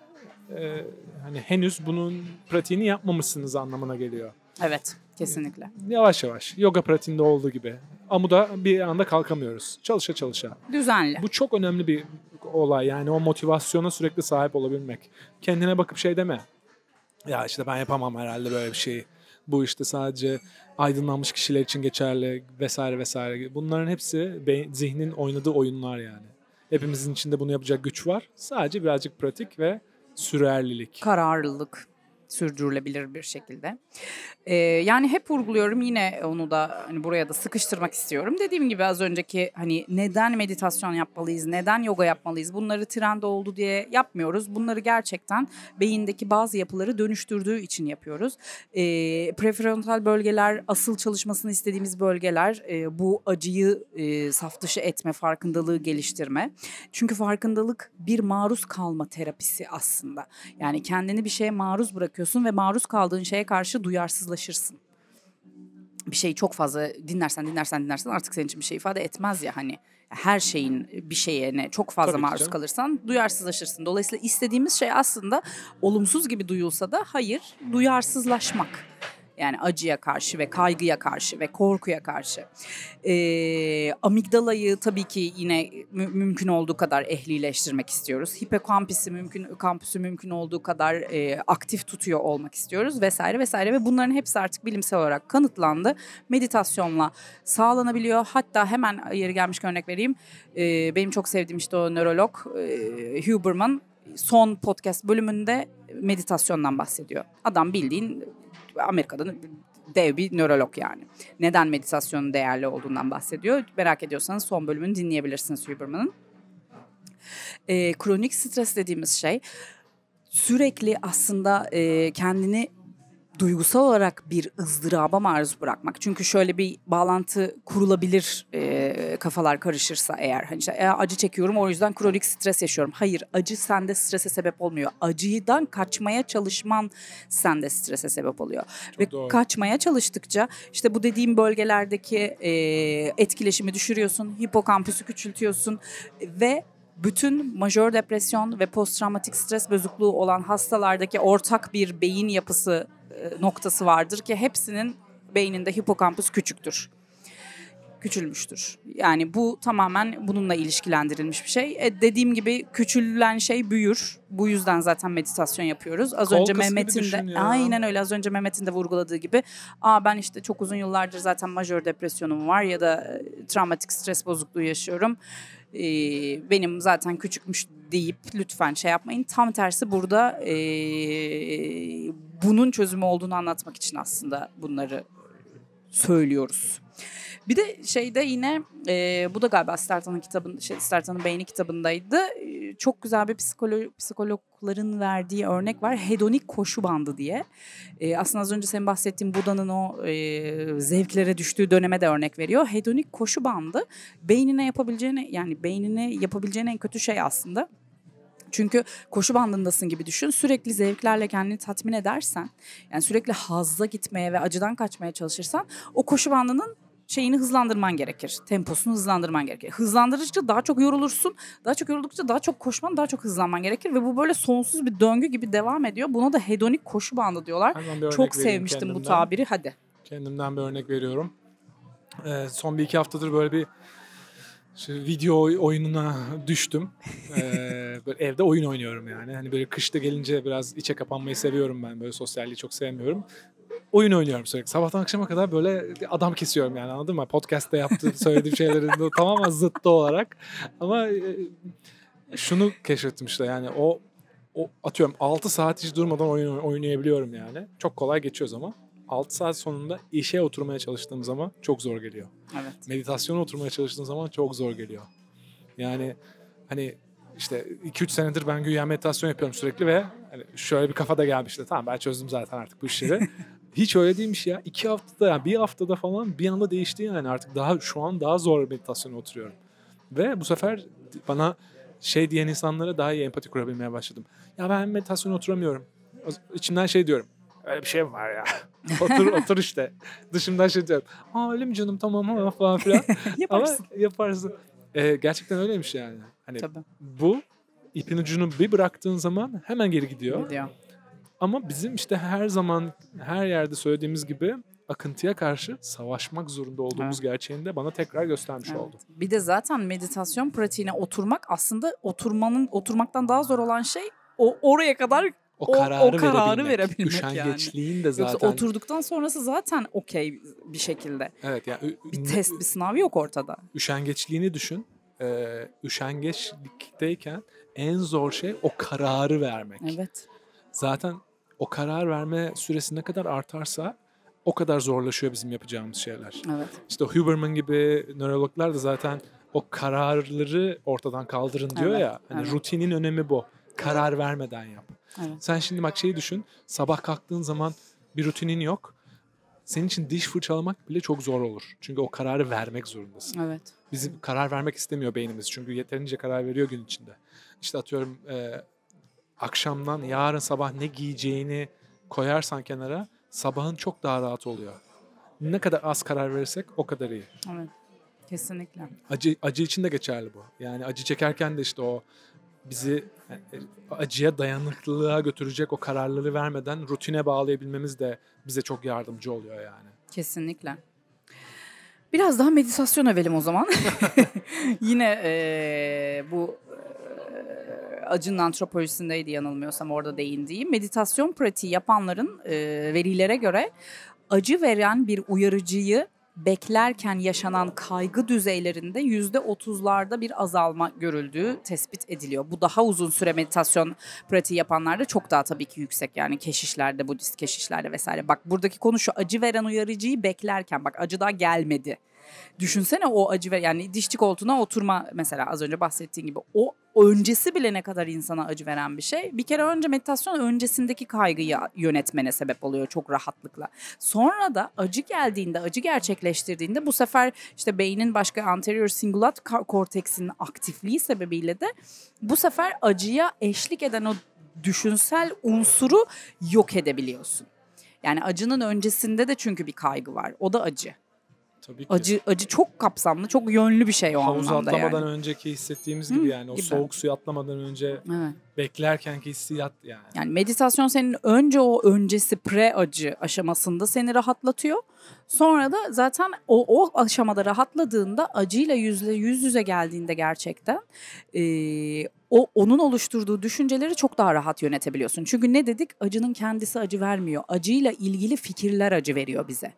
e, hani henüz bunun pratiğini yapmamışsınız anlamına geliyor. Evet, kesinlikle. Yavaş yavaş yoga pratiğinde olduğu gibi. Amuda bir anda kalkamıyoruz. Çalışa çalışa. Düzenli. Bu çok önemli bir olay yani o motivasyona sürekli sahip olabilmek. Kendine bakıp şey deme. Ya işte ben yapamam herhalde böyle bir şeyi. Bu işte sadece aydınlanmış kişiler için geçerli vesaire vesaire. Bunların hepsi zihnin oynadığı oyunlar yani. Hepimizin içinde bunu yapacak güç var. Sadece birazcık pratik ve sürerlilik. kararlılık sürdürülebilir bir şekilde. Ee, yani hep vurguluyorum yine onu da hani buraya da sıkıştırmak istiyorum. Dediğim gibi az önceki hani neden meditasyon yapmalıyız, neden yoga yapmalıyız bunları trend oldu diye yapmıyoruz. Bunları gerçekten beyindeki bazı yapıları dönüştürdüğü için yapıyoruz. Ee, prefrontal bölgeler asıl çalışmasını istediğimiz bölgeler Ee, bu acıyı e, saf dışı etme, farkındalığı geliştirme. Çünkü farkındalık bir maruz kalma terapisi aslında. Yani kendini bir şeye maruz bırakıyorsun ve maruz kaldığın şeye karşı duyarsızlaşırsın. Bir şeyi çok fazla dinlersen dinlersen dinlersen artık senin için bir şey ifade etmez ya hani. Her şeyin bir şeye ne çok fazla Tabii maruz kalırsan duyarsızlaşırsın. Dolayısıyla istediğimiz şey aslında olumsuz gibi duyulsa da hayır duyarsızlaşmak. Yani acıya karşı ve kaygıya karşı ve korkuya karşı. Ee, amigdalayı tabii ki yine mü- mümkün olduğu kadar ehlileştirmek istiyoruz. Hipokampüsü mümkün kampüsü mümkün olduğu kadar e, aktif tutuyor olmak istiyoruz vesaire vesaire ve bunların hepsi artık bilimsel olarak kanıtlandı. Meditasyonla sağlanabiliyor. Hatta hemen yeri gelmişken örnek vereyim. Ee, benim çok sevdiğim işte o nörolog e, Huberman son podcast bölümünde meditasyondan bahsediyor. Adam bildiğin Amerika'da dev bir nörolog yani. Neden meditasyonun değerli olduğundan bahsediyor. Merak ediyorsanız son bölümünü dinleyebilirsiniz Huberman'ın. Ee, kronik stres dediğimiz şey sürekli aslında e, kendini duygusal olarak bir ızdıraba maruz bırakmak. Çünkü şöyle bir bağlantı kurulabilir e, kafalar karışırsa eğer. Hani işte, "E, acı çekiyorum o yüzden kronik stres yaşıyorum. Hayır acı sende strese sebep olmuyor. Acıdan kaçmaya çalışman sende strese sebep oluyor. Ve doğru. kaçmaya çalıştıkça işte bu dediğim bölgelerdeki e, etkileşimi düşürüyorsun. Hipokampüsü küçültüyorsun ve bütün majör depresyon ve posttraumatik stres bozukluğu olan hastalardaki ortak bir beyin yapısı noktası vardır ki hepsinin beyninde hipokampüs küçüktür. Küçülmüştür. Yani bu tamamen bununla ilişkilendirilmiş bir şey. E, dediğim gibi küçülen şey büyür. Bu yüzden zaten meditasyon yapıyoruz. Az Kol önce Mehmet'in de aynen öyle az önce Mehmet'in de vurguladığı gibi Aa ben işte çok uzun yıllardır zaten majör depresyonum var ya da e, travmatik stres bozukluğu yaşıyorum. Ee, benim zaten küçükmüş deyip lütfen şey yapmayın. Tam tersi burada ee, bunun çözümü olduğunu anlatmak için aslında bunları söylüyoruz. Bir de şeyde yine e, bu da galiba Startan'ın kitabın şey, Startan'ın Beyni kitabındaydı. E, çok güzel bir psikolo, psikologların verdiği örnek var. Hedonik koşu bandı diye. E, aslında az önce senin bahsettiğin Buda'nın o e, zevklere düştüğü döneme de örnek veriyor. Hedonik koşu bandı beynine yapabileceğini yani beynine yapabileceğin en kötü şey aslında. Çünkü koşu bandındasın gibi düşün. Sürekli zevklerle kendini tatmin edersen, yani sürekli hazza gitmeye ve acıdan kaçmaya çalışırsan o koşu bandının şeyini hızlandırman gerekir. Temposunu hızlandırman gerekir. Hızlandırdıkça daha çok yorulursun. Daha çok yoruldukça daha çok koşman, daha çok hızlanman gerekir ve bu böyle sonsuz bir döngü gibi devam ediyor. Buna da hedonik koşu bandı diyorlar. Çok sevmiştim bu kendimden. tabiri. Hadi. Kendimden bir örnek veriyorum. Ee, son bir iki haftadır böyle bir video oy- oyununa düştüm. Ee, böyle evde oyun oynuyorum yani. Hani böyle kışta gelince biraz içe kapanmayı seviyorum ben. Böyle sosyalliği çok sevmiyorum. Oyun oynuyorum sürekli. Sabahtan akşama kadar böyle adam kesiyorum yani anladın mı? Podcast'te yaptığım, söylediğim şeylerin de tamamen zıttı olarak. Ama e, şunu keşfettim işte yani o o atıyorum 6 saat hiç durmadan oyun oynayabiliyorum yani. Çok kolay geçiyoruz ama 6 saat sonunda işe oturmaya çalıştığım zaman çok zor geliyor. Evet. Meditasyona oturmaya çalıştığım zaman çok zor geliyor. Yani hani işte 2-3 senedir ben güya meditasyon yapıyorum sürekli ve hani şöyle bir kafada gelmişti. Tamam ben çözdüm zaten artık bu işleri. Hiç öyle değilmiş ya. İki haftada yani bir haftada falan bir anda değişti yani artık daha şu an daha zor meditasyona oturuyorum. Ve bu sefer bana şey diyen insanlara daha iyi empati kurabilmeye başladım. Ya ben meditasyona oturamıyorum. İçimden şey diyorum. Öyle bir şey mi var ya? otur otur işte. Dışımdan şey diyorum. Aa öyle mi canım tamam ha falan filan. Yaparsın. Ama yaparsın. Ee, gerçekten öyleymiş yani. Hani Tabii. bu ipin ucunu bir bıraktığın zaman hemen geri gidiyor. Gidiyor. Ama bizim işte her zaman her yerde söylediğimiz gibi akıntıya karşı savaşmak zorunda olduğumuz gerçeğini de bana tekrar göstermiş Evet. oldu. Bir de zaten meditasyon pratiğine oturmak aslında oturmanın oturmaktan daha zor olan şey o oraya kadar O kararı, o kararı verebilmek. verebilmek yani. Üşengeçliğin de zaten. yoksa oturduktan sonrası zaten okey bir şekilde. Evet yani Bir test, bir sınav yok ortada. üşengeçliğini düşün. Ee, üşengeçlikteyken en zor şey o kararı vermek. Evet. Zaten o karar verme süresi ne kadar artarsa o kadar zorlaşıyor bizim yapacağımız şeyler. Evet. İşte Huberman gibi nörologlar da zaten o kararları ortadan kaldırın diyor Evet, ya. Hani evet. rutinin önemi bu. Karar vermeden yap. Evet. Sen şimdi bak şeyi düşün. Sabah kalktığın zaman bir rutinin yok. Senin için diş fırçalamak bile çok zor olur. Çünkü o kararı vermek zorundasın. Evet. Bizim karar vermek istemiyor beynimiz. Çünkü yeterince karar veriyor gün içinde. İşte atıyorum e, akşamdan yarın sabah ne giyeceğini koyarsan kenara sabahın çok daha rahat oluyor. Ne kadar az karar verirsek o kadar iyi. Evet. Kesinlikle. Acı acı için de geçerli bu. Yani acı çekerken de işte o bizi e, acıya dayanıklılığa götürecek o kararları vermeden rutine bağlayabilmemiz de bize çok yardımcı oluyor yani. Kesinlikle. Biraz daha meditasyon övelim o zaman. Yine eee, bu eee, acının antropolojisindeydi yanılmıyorsam orada değindiğim. Meditasyon pratiği yapanların eee, verilere göre acı veren bir uyarıcıyı beklerken yaşanan kaygı düzeylerinde yüzde otuzlarda bir azalma görüldüğü tespit ediliyor. Bu daha uzun süre meditasyon pratiği yapanlarda çok daha tabii ki yüksek yani keşişlerde, Budist keşişlerde vesaire. Bak buradaki konu şu acı veren uyarıcıyı beklerken bak acı daha gelmedi. Düşünsene o acı ver yani dişçi koltuğuna oturma mesela az önce bahsettiğin gibi o öncesi bile ne kadar insana acı veren bir şey. Bir kere önce meditasyon öncesindeki kaygıyı yönetmene sebep oluyor çok rahatlıkla. Sonra da acı geldiğinde, acı gerçekleştirdiğinde bu sefer işte beynin başka anterior cingulate ka- korteksinin aktifliği sebebiyle de bu sefer acıya eşlik eden o düşünsel unsuru yok edebiliyorsun. Yani acının öncesinde de çünkü bir kaygı var. O da acı. Tabii ki. Acı acı çok kapsamlı, çok yönlü bir şey o Havuz anlamda atlamadan yani. önceki hissettiğimiz gibi Hı, yani o gibi. soğuk suya atlamadan önce Evet. beklerkenki hissiyat yani. Yani meditasyon senin önce o öncesi pre acı aşamasında seni rahatlatıyor. Sonra da zaten o, o aşamada rahatladığında acıyla yüzle yüz yüze geldiğinde gerçekten eee, o onun oluşturduğu düşünceleri çok daha rahat yönetebiliyorsun. Çünkü ne dedik? Acının kendisi acı vermiyor. Acıyla ilgili fikirler acı veriyor bize.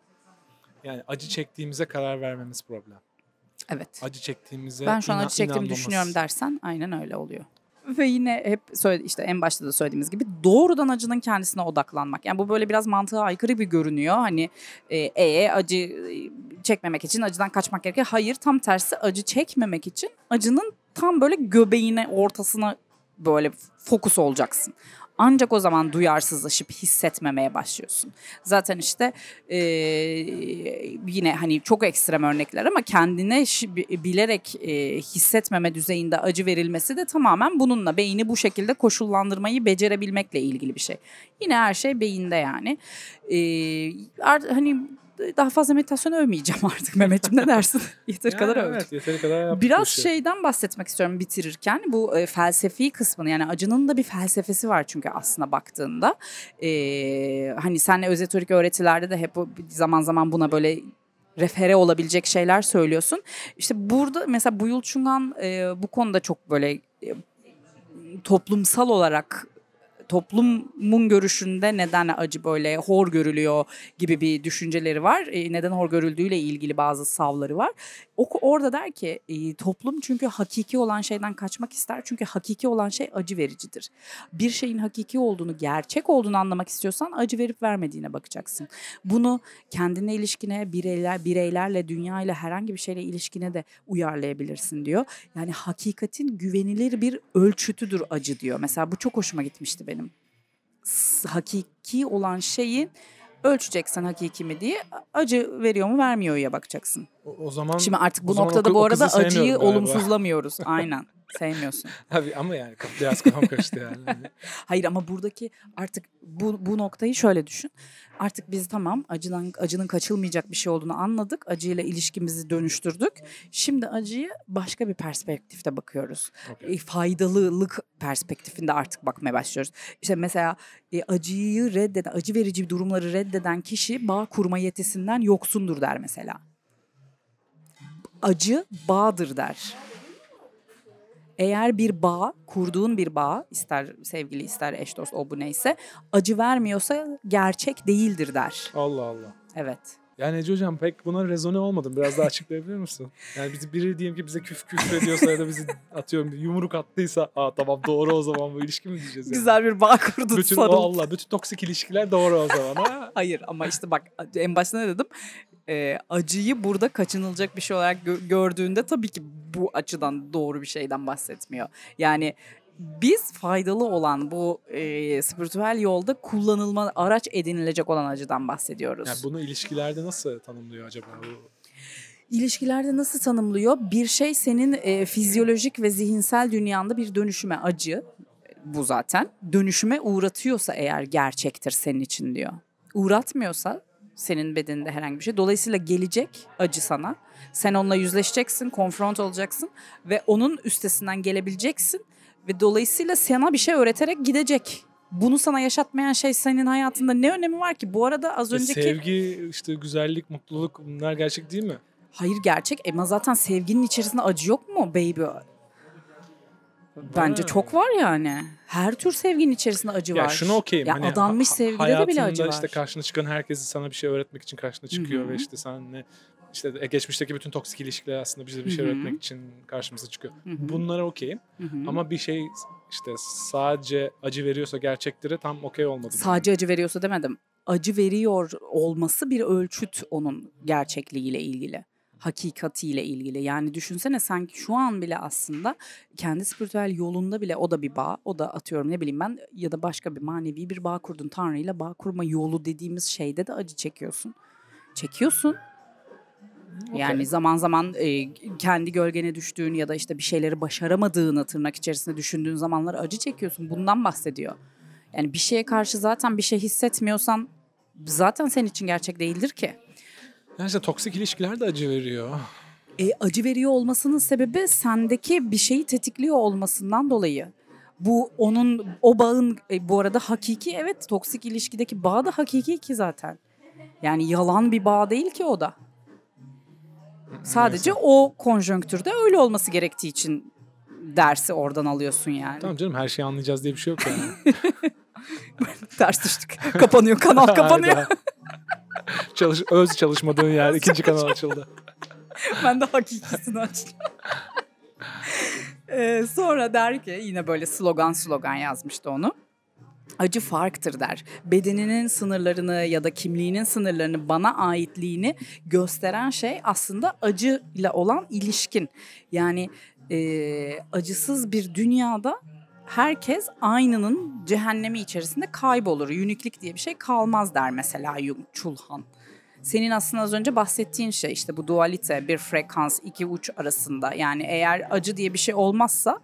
Yani acı çektiğimize karar vermemiz problem. Evet. Acı çektiğimize Ben şu an acı çektiğimi inanmamız. düşünüyorum dersen aynen öyle oluyor. Ve yine hep söyle, işte en başta da söylediğimiz gibi doğrudan acının kendisine odaklanmak. Yani bu böyle biraz mantığa aykırı bir görünüyor. Hani e, e, acı e, çekmemek için acıdan kaçmak gerekiyor. Hayır tam tersi acı çekmemek için acının tam böyle göbeğine ortasına böyle fokus olacaksın. Ancak o zaman duyarsızlaşıp hissetmemeye başlıyorsun. Zaten işte e, yine hani çok ekstrem örnekler ama kendine bilerek e, hissetmeme düzeyinde acı verilmesi de tamamen bununla beyni bu şekilde koşullandırmayı becerebilmekle ilgili bir şey. Yine her şey beyinde yani. E, hani daha fazla meditasyon övmeyeceğim artık Mehmetciğim ne dersin? Yeteri Yani kadar övdüm. Evet yeteri kadar yaptık bu Biraz işi. şeyden bahsetmek istiyorum bitirirken bu e, felsefi kısmını yani acının da bir felsefesi var çünkü aslına baktığında E, hani senle ezoterik öğretilerde de hep bu- zaman zaman buna böyle refere olabilecek şeyler söylüyorsun. İşte burada mesela Buyul Çungan e, bu konuda çok böyle e, toplumsal olarak toplumun görüşünde neden acı böyle hor görülüyor gibi bir düşünceleri var. E, neden hor görüldüğüyle ilgili bazı savları var. O, orada der ki e, toplum çünkü hakiki olan şeyden kaçmak ister. Çünkü hakiki olan şey acı vericidir. Bir şeyin hakiki olduğunu, gerçek olduğunu anlamak istiyorsan acı verip vermediğine bakacaksın. Bunu kendine ilişkine, bireyler, bireylerle, dünyayla herhangi bir şeyle ilişkine de uyarlayabilirsin diyor. Yani hakikatin güvenilir bir ölçütüdür acı diyor. Mesela bu çok hoşuma gitmişti benim. Hakiki olan şeyi ölçeceksen hakiki mi diye acı veriyor mu vermiyor ya bakacaksın. O, o zaman Şimdi artık bu noktada o- bu arada acıyı galiba. olumsuzlamıyoruz. Aynen. Sevmiyorsun. Tabii ama yani biraz kafam karıştı yani. Hani Hayır ama buradaki artık bu, bu noktayı şöyle düşün. Artık biz tamam acıdan acının kaçılmayacak bir şey olduğunu anladık. Acıyla ilişkimizi dönüştürdük. Şimdi acıyı başka bir perspektifte bakıyoruz. Okey. E, faydalılık perspektifinde artık bakmaya başlıyoruz. İşte mesela e, acıyı reddeden, acı verici durumları reddeden kişi bağ kurma yetisinden yoksundur der mesela. Acı bağdır der. Eğer bir bağ, kurduğun bir bağ, ister sevgili ister eş dost o bu neyse, acı vermiyorsa gerçek değildir der. Allah Allah. Evet. Yani Ece Hocam pek buna rezone olmadım. Biraz daha açıklayabilir misin? Yani bizi biri diyelim ki bize küf küfür ediyorsa ya da bizi atıyorum yumruk attıysa aa tamam doğru o zaman bu ilişki mi diyeceğiz yani? Güzel bir bağ kurdun Bütün sarıl. Allah bütün toksik ilişkiler doğru o zaman ha. Hayır ama işte bak en başta ne dedim? Ee, acıyı burada kaçınılacak bir şey olarak gö- gördüğünde tabii ki bu açıdan doğru bir şeyden bahsetmiyor. Yani biz faydalı olan bu e, spiritüel yolda kullanılma araç edinilecek olan acıdan bahsediyoruz. Yani bunu ilişkilerde nasıl tanımlıyor acaba? Bu İlişkilerde nasıl tanımlıyor? Bir şey senin e, fizyolojik ve zihinsel dünyanda bir dönüşüme acı bu zaten. Dönüşüme uğratıyorsa eğer gerçektir senin için diyor. Uğratmıyorsa senin bedeninde herhangi bir şey. Dolayısıyla gelecek acı sana. Sen onunla yüzleşeceksin, konfront olacaksın ve onun üstesinden gelebileceksin ve dolayısıyla sana bir şey öğreterek gidecek. Bunu sana yaşatmayan şey senin hayatında ne önemi var ki? Bu arada az E, önceki sevgi, işte güzellik, mutluluk bunlar gerçek değil mi? Hayır gerçek ama zaten sevginin içerisinde acı yok mu baby? Bence Ha. çok var yani. Her tür sevginin içerisinde acı Ya var. şunu okeyim. Ya hani adanmış ha- sevgide de bile acı var. işte karşına çıkan herkesi sana bir şey öğretmek için karşına çıkıyor Hı hı. ve işte senle işte e, geçmişteki bütün toksik ilişkiler aslında bize bir şey Hı hı. öğretmek için karşımıza çıkıyor. Hı hı. Bunlara okeyim. Ama bir şey işte sadece acı veriyorsa gerçekleri tam okey olmadı. Sadece acı veriyorsa demedim. Acı veriyor olması bir ölçüt onun gerçekliğiyle ilgili. Hakikatiyle ilgili. Yani düşünsene sen şu an bile aslında kendi spiritüel yolunda bile o da bir bağ. O da atıyorum ne bileyim ben ya da başka bir manevi bir bağ kurdun. Tanrı'yla bağ kurma yolu dediğimiz şeyde de acı çekiyorsun. Çekiyorsun. Okey. Yani zaman zaman e, kendi gölgene düştüğün ya da işte bir şeyleri başaramadığını tırnak içerisinde düşündüğün zamanlar acı çekiyorsun. Bundan bahsediyor. Yani bir şeye karşı zaten bir şey hissetmiyorsan zaten senin için gerçek değildir ki. Yani işte toksik ilişkiler de acı veriyor. E, acı veriyor olmasının sebebi sendeki bir şeyi tetikliyor olmasından dolayı. Bu onun o bağın e, bu arada hakiki evet toksik ilişkideki bağ da hakiki ki zaten. Yani yalan bir bağ değil ki o da. Sadece o konjonktürde öyle olması gerektiği için dersi oradan alıyorsun yani. Tamam canım her şeyi anlayacağız diye bir şey yok yani. Ters düştük. kapanıyor kanal kapanıyor. Çalış, öz çalışmadığın yer ikinci kanal açıldı. ben de hakikisini açtım. Ee, sonra der ki yine böyle slogan slogan yazmıştı onu. Acı farktır der. Bedeninin sınırlarını ya da kimliğinin sınırlarını bana aitliğini gösteren şey aslında acıyla olan ilişkin. Yani e, acısız bir dünyada herkes aynının cehennemi içerisinde kaybolur. Uniklik diye bir şey kalmaz der mesela Chulhan. Senin aslında az önce bahsettiğin şey işte bu dualite bir frekans iki uç arasında yani eğer acı diye bir şey olmazsa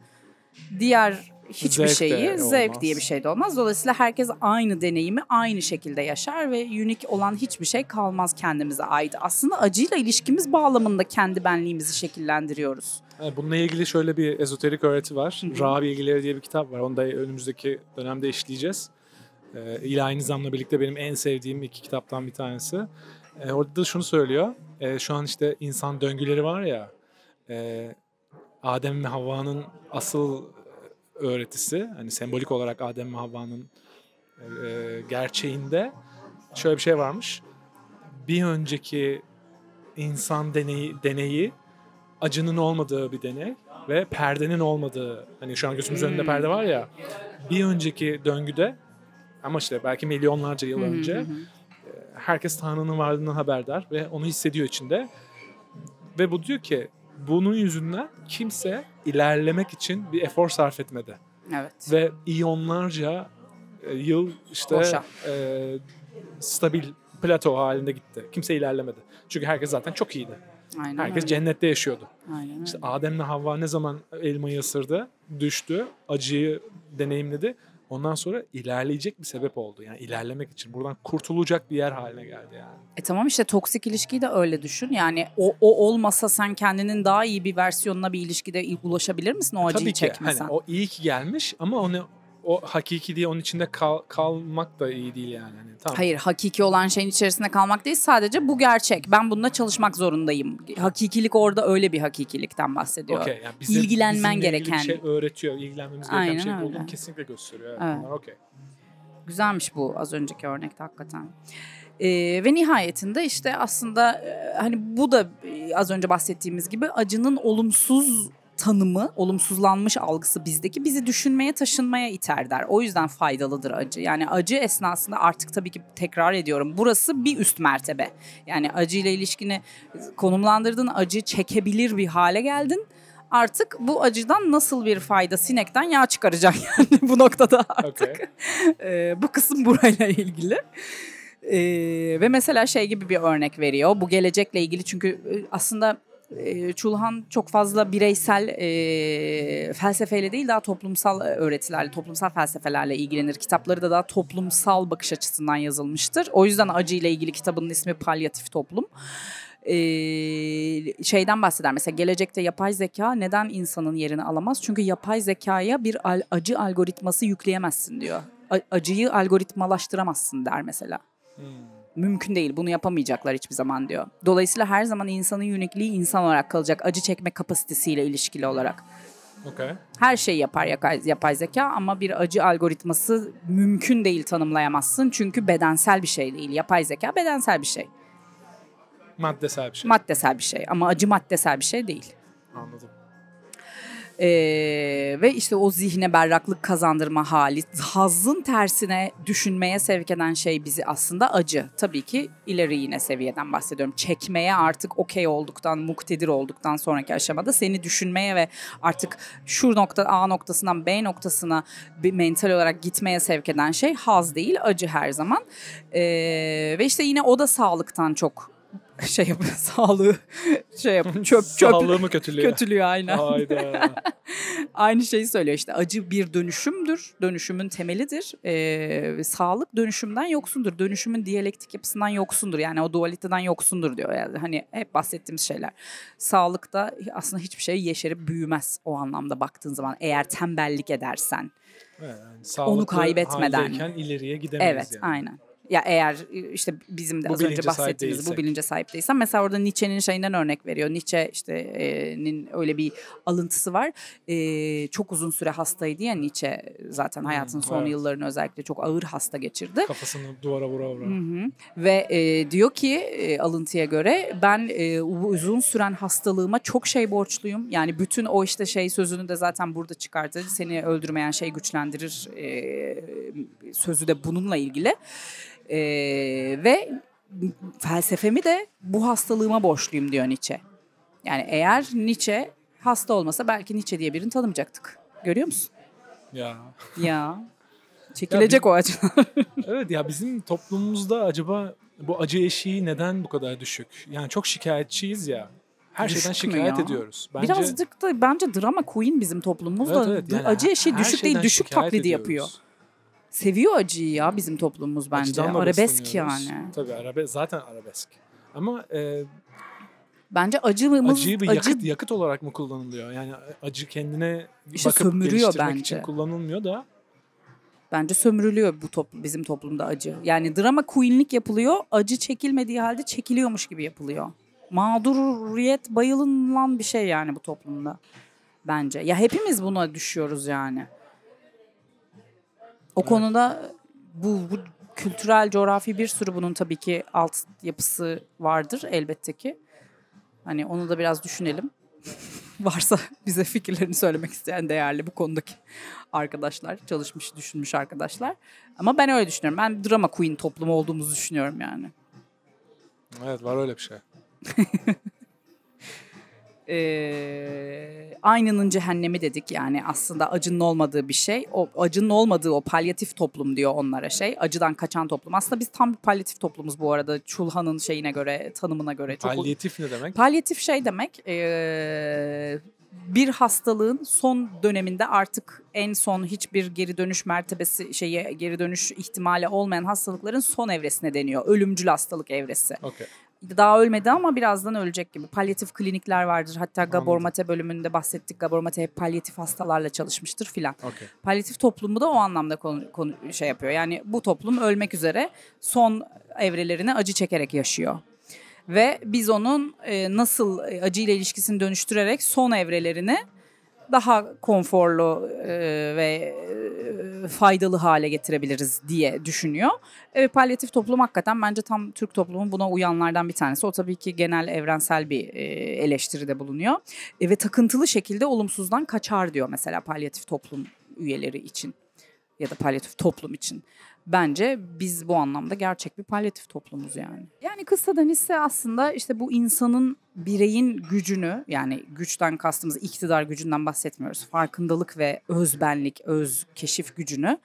diğer hiçbir Zevk de şeyi zevk olmaz. diye bir şey de olmaz. Dolayısıyla herkes aynı deneyimi aynı şekilde yaşar ve unik olan hiçbir şey kalmaz kendimize ait. Aslında acıyla ilişkimiz bağlamında kendi benliğimizi şekillendiriyoruz. Yani bununla ilgili şöyle bir ezoterik öğreti var. Ra bilgileri diye bir kitap var. Onu da önümüzdeki dönemde işleyeceğiz. Ee, İlahi Nizam'la birlikte benim en sevdiğim iki kitaptan bir tanesi. Ee, orada da şunu söylüyor. Ee, şu an işte insan döngüleri var ya. E, Adem ve Havva'nın asıl öğretisi. Hani sembolik olarak Adem ve Havva'nın e, gerçeğinde şöyle bir şey varmış. Bir önceki insan deneyi, deneyi acının olmadığı bir deney ve perdenin olmadığı hani şu an gözümüzün önünde Hmm. perde var ya bir önceki döngüde ama işte belki milyonlarca yıl hı önce hı. herkes Tanrı'nın varlığından haberdar ve onu hissediyor içinde ve bu diyor ki bunun yüzünden kimse ilerlemek için bir efor sarf etmedi Evet. ve iyonlarca e, yıl işte Boşa. e, stabil plato halinde gitti. Kimse ilerlemedi. Çünkü herkes zaten çok iyiydi. Aynen Herkes öyle. cennette yaşıyordu. Aynen öyle. İşte Adem'le Havva ne zaman elmayı ısırdı, düştü, acıyı deneyimledi. Ondan sonra ilerleyecek bir sebep oldu. Yani ilerlemek için. Buradan kurtulacak bir yer haline geldi yani. E tamam işte toksik ilişkiyi de öyle düşün. Yani o, o olmasa sen kendinin daha iyi bir versiyonuna bir ilişkide ulaşabilir misin o acıyı Tabii ki çekmesen? hani o iyi ki gelmiş ama onu o hakiki diye onun içinde kal- kalmak da iyi değil yani. Hani, tamam. Hayır hakiki olan şeyin içerisinde kalmak değil sadece bu gerçek. Ben bununla çalışmak zorundayım. Hakikilik orada öyle bir hakikilikten bahsediyor. Okey, yani bize- İlgilenmen gereken. Bir şey öğretiyor, ilgilenmemiz gereken Aynen şey olduğunu kesinlikle gösteriyor. Evet, Evet. bunlar okey. Güzelmiş bu az önceki örnekte hakikaten. Ee, ve nihayetinde işte aslında e, hani bu da e, az önce bahsettiğimiz gibi acının olumsuz tanımı, olumsuzlanmış algısı bizdeki bizi düşünmeye, taşınmaya iter der. O yüzden faydalıdır acı. Yani acı esnasında artık tabii ki tekrar ediyorum. Burası bir üst mertebe. Yani acıyla ilişkini konumlandırdın, acı çekebilir bir hale geldin. Artık bu acıdan nasıl bir fayda sinekten yağ çıkaracak yani bu noktada artık. Okey. Ee, bu kısım burayla ilgili. Ee, ve mesela şey gibi bir örnek veriyor. Bu gelecekle ilgili çünkü e, aslında e, Çulhan çok fazla bireysel e, felsefeyle değil daha toplumsal öğretilerle, toplumsal felsefelerle ilgilenir. Kitapları da daha toplumsal bakış açısından yazılmıştır. O yüzden acıyla ilgili kitabının ismi Palyatif Toplum. Ee, şeyden bahseder mesela gelecekte yapay zeka neden insanın yerini alamaz? Çünkü yapay zekaya bir al- acı algoritması yükleyemezsin diyor. A- acıyı algoritmalaştıramazsın der mesela. Hmm. Mümkün değil bunu yapamayacaklar hiçbir zaman diyor. Dolayısıyla her zaman insanın unikliği insan olarak kalacak acı çekme kapasitesiyle ilişkili olarak. Okey. Her şeyi yapar yapay, yapay zeka ama bir acı algoritması mümkün değil tanımlayamazsın. Çünkü bedensel bir şey değil. Yapay zeka bedensel bir şey. Maddesel bir şey. Maddesel bir şey ama acı maddesel bir şey değil. Anladım. Ee, ve işte o zihne berraklık kazandırma hali, hazzın tersine düşünmeye sevk eden şey bizi aslında acı. Tabii ki ileri yine seviyeden bahsediyorum. Çekmeye artık okey olduktan, muktedir olduktan sonraki aşamada seni düşünmeye ve artık şu nokta A noktasından B noktasına bir mental olarak gitmeye sevk eden şey haz değil, acı her zaman. Ee, ve işte yine o da sağlıktan çok şey yapıyor, sağlığı şey yapıyor, çöp çöp Sağlığımı kötülüyor. kötülüyor aynen. Hayda. Aynı şeyi söylüyor işte acı bir dönüşümdür. Dönüşümün temelidir. Ee, sağlık dönüşümden yoksundur. Dönüşümün diyalektik yapısından yoksundur. Yani o dualiteden yoksundur diyor. Yani hani hep bahsettiğimiz şeyler. Sağlıkta aslında hiçbir şey yeşerip büyümez o anlamda baktığın zaman. Eğer tembellik edersen. Evet, yani sağlıklı kaybetmeden. haldeyken ileriye gidemeyiz Evet yani. aynen. Ya eğer işte bizim de Bu az önce sahip bahsettiğimiz bu bilince sahip değilsen mesela orada Nietzsche'nin şeyinden örnek veriyor. Nietzsche işte e, öyle bir alıntısı var. E, çok uzun süre hastaydı ya Nietzsche zaten hayatının son evet. yıllarını özellikle çok ağır hasta geçirdi. Kafasını duvara vura vura. Hı hı. Ve e, diyor ki e, alıntıya göre ben e, uzun süren hastalığıma çok şey borçluyum. Yani bütün o işte şey sözünü de zaten burada çıkarttı. Seni öldürmeyen şey güçlendirir e, sözü de bununla ilgili. E, ve felsefemi de bu hastalığıma borçluyum diyor Nietzsche. Yani eğer Nietzsche hasta olmasa belki Nietzsche diye birini tanımayacaktık. Görüyor musun? Ya. Ya. Çekilecek o acılar. Evet ya bizim toplumumuzda acaba bu acı eşiği neden bu kadar düşük? Yani çok şikayetçiyiz ya. her şeyden Düşük mü şikayet ya? ediyoruz. Bence Birazcık da bence drama queen bizim toplumumuzda. Evet, evet, yani acı eşiği düşük değil şeyden düşük taklidi ediyoruz. yapıyor. Seviyor acıyı ya bizim toplumumuz bence. Arabesk yani. Tabii arabe zaten arabesk. Ama e, Bence acımız acıyı bir acı yakıt yakıt olarak mı kullanılıyor? Yani acı kendine İşte bakıp sömürüyor bence. için kullanılmıyor da bence sömürülüyor bu top, bizim toplumda acı. Yani drama queenlik yapılıyor. Acı çekilmediği halde çekiliyormuş gibi yapılıyor. Mağduriyet bayılınan bir şey yani bu toplumda. Bence. Ya hepimiz buna düşüyoruz yani. O Evet. konuda bu, bu kültürel, coğrafi bir sürü bunun tabii ki alt yapısı vardır elbette ki. Hani onu da biraz düşünelim. Varsa bize fikirlerini söylemek isteyen değerli bu konudaki arkadaşlar, çalışmış, düşünmüş arkadaşlar. Ama ben öyle düşünüyorum. Ben drama queen toplumu olduğumuzu düşünüyorum yani. evet var öyle bir şey. Ee, aynının cehennemi dedik yani aslında acının olmadığı bir şey. O acının olmadığı o palyatif toplum diyor onlara şey. Acıdan kaçan toplum. Aslında biz tam bir palyatif toplumuz bu arada. Çulhan'ın şeyine göre, tanımına göre. Çok Palyatif ne demek? Palyatif şey demek ee, bir hastalığın son döneminde artık en son hiçbir geri dönüş mertebesi şeye geri dönüş ihtimali olmayan hastalıkların son evresine deniyor. Ölümcül hastalık evresi. Okey. Daha ölmedi ama birazdan ölecek gibi. Palyatif klinikler vardır. Hatta Gabor Anladım. Mate bölümünde bahsettik. Gabor Mate hep palyatif hastalarla çalışmıştır filan. Okey. Palyatif toplumu da o anlamda konu, konu şey yapıyor. Yani bu toplum ölmek üzere son evrelerini acı çekerek yaşıyor. Ve biz onun e, nasıl e, acıyla ilişkisini dönüştürerek son evrelerini daha konforlu e, ve e, faydalı hale getirebiliriz diye düşünüyor. Evet palyatif toplum hakikaten bence tam Türk toplumun buna uyanlardan bir tanesi. O tabii ki genel evrensel bir e, eleştiride bulunuyor. E, ve takıntılı şekilde olumsuzdan kaçar diyor mesela palyatif toplum üyeleri için ya da palyatif toplum için. Bence biz bu anlamda gerçek bir palyatif toplumuz yani. Yani kıssadan ise aslında işte bu insanın bireyin gücünü yani güçten kastımız iktidar gücünden bahsetmiyoruz. Farkındalık ve özbenlik, öz keşif gücünü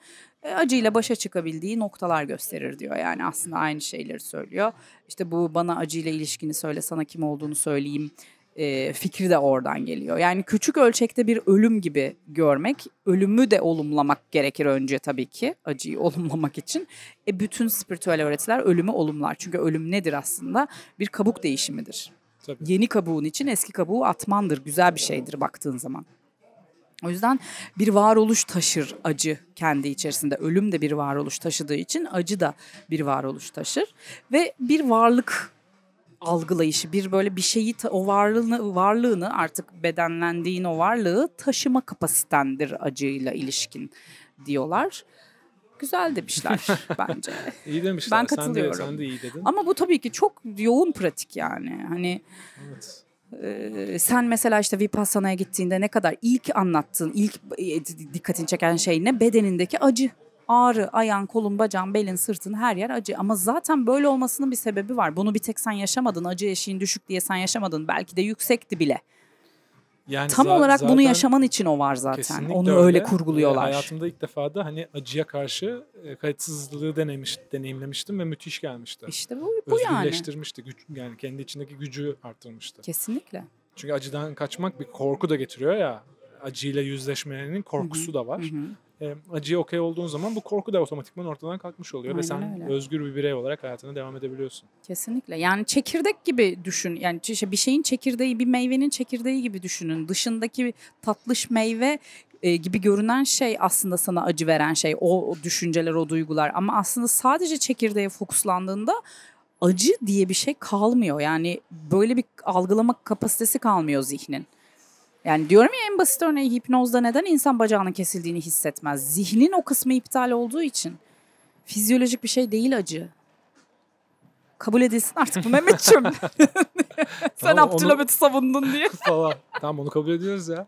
e, acıyla başa çıkabildiği noktalar gösterir diyor. Yani aslında aynı şeyleri söylüyor. İşte bu bana acıyla ilişkini söyle, sana kim olduğunu söyleyeyim e, fikri de oradan geliyor. Yani küçük ölçekte bir ölüm gibi görmek, ölümü de olumlamak gerekir önce tabii ki acıyı olumlamak için. E bütün spiritüel öğretiler ölümü olumlar. Çünkü ölüm nedir aslında? Bir kabuk değişimidir. Tabii. Yeni kabuğun için eski kabuğu atmandır. Güzel bir şeydir baktığın zaman. O yüzden bir varoluş taşır acı kendi içerisinde. Ölüm de bir varoluş taşıdığı için acı da bir varoluş taşır. Ve bir varlık algılayışı, bir böyle bir şeyi o varlığını varlığını artık bedenlendiğin o varlığı taşıma kapasitendir acıyla ilişkin diyorlar. Güzel demişler bence. İyi demişler. Ben Sen de, katılıyorum. sen de iyi dedin. Ama bu tabii ki çok yoğun pratik yani. Hani Evet. ee, sen mesela işte Vipassana'ya gittiğinde ne kadar ilk anlattığın, ilk e, dikkatini çeken şey ne? Bedenindeki acı. Ağrı, ayağın, kolun, bacağın, belin, sırtın her yer acı. Ama zaten böyle olmasının bir sebebi var. Bunu bir tek sen yaşamadın. Acı eşiğin düşük diye sen yaşamadın. Belki de yüksekti bile. Yani Tam za- olarak bunu yaşaman için o var zaten. Onu öyle, E, kurguluyorlar. hayatımda ilk defa da hani acıya karşı e, kayıtsızlığı denemiş, deneyimlemiştim ve müthiş gelmişti. İşte bu, bu yani. Özgürleştirmişti. Güç, yani kendi içindeki gücü arttırmıştı. Kesinlikle. Çünkü acıdan kaçmak bir korku da getiriyor ya. Acıyla yüzleşmenin korkusu da var. Hı hı. E, acıya okey olduğun zaman bu korku da otomatikman ortadan kalkmış oluyor. ve Aynen sen öyle. özgür bir birey olarak hayatına devam edebiliyorsun. Kesinlikle. Yani çekirdek gibi düşün. Yani işte bir şeyin çekirdeği, bir meyvenin çekirdeği gibi düşünün. Dışındaki tatlış meyve e, gibi görünen şey aslında sana acı veren şey. O, o düşünceler, o duygular. Ama aslında sadece çekirdeğe fokuslandığında acı diye bir şey kalmıyor. Yani böyle bir algılama kapasitesi kalmıyor zihnin. Yani diyorum ya en basit örneği hipnozda neden insan bacağının kesildiğini hissetmez? Zihnin o kısmı iptal olduğu için. Fizyolojik bir şey değil acı. Kabul edilsin artık bu Mehmetciğim. Sen Tamam, onu- Abdülhamit'i savundun diye. Falan. tamam onu kabul ediyoruz ya.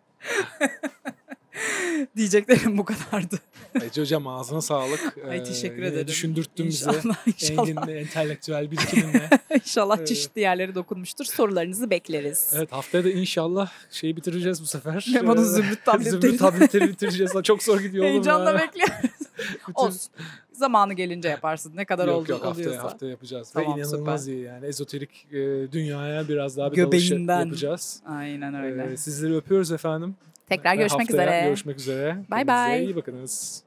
Diyeceklerim bu kadardı. Ece hocam ağzına sağlık. Ay Ee, teşekkür yine ederim. Düşündürttün. İnşallah, inşallah. Engin entelektüel birikiminle. İnşallah Evet. çeşitli yerlere dokunmuştur. Sorularınızı bekleriz. Evet haftaya da inşallah şeyi bitireceğiz bu sefer. Memo'nun Ee, zümrüt tabletleri. Zümrüt tabletleri bitireceğiz. Çok zor gidiyor oğlum Heyecanla bekliyoruz. Bütün- Olsun. Zamanı gelince yaparsın. Ne kadar yok oldu, yok haftaya, oluyorsa. haftaya yapacağız. Tamam, Ve inanılmaz iyi yani. Ezoterik e, dünyaya biraz daha bir Göbeğinden. yapacağız. Aynen öyle. E, sizleri öpüyoruz efendim. Tekrar görüşmek üzere. Görüşmek üzere. Bay bay. iyi bakınız.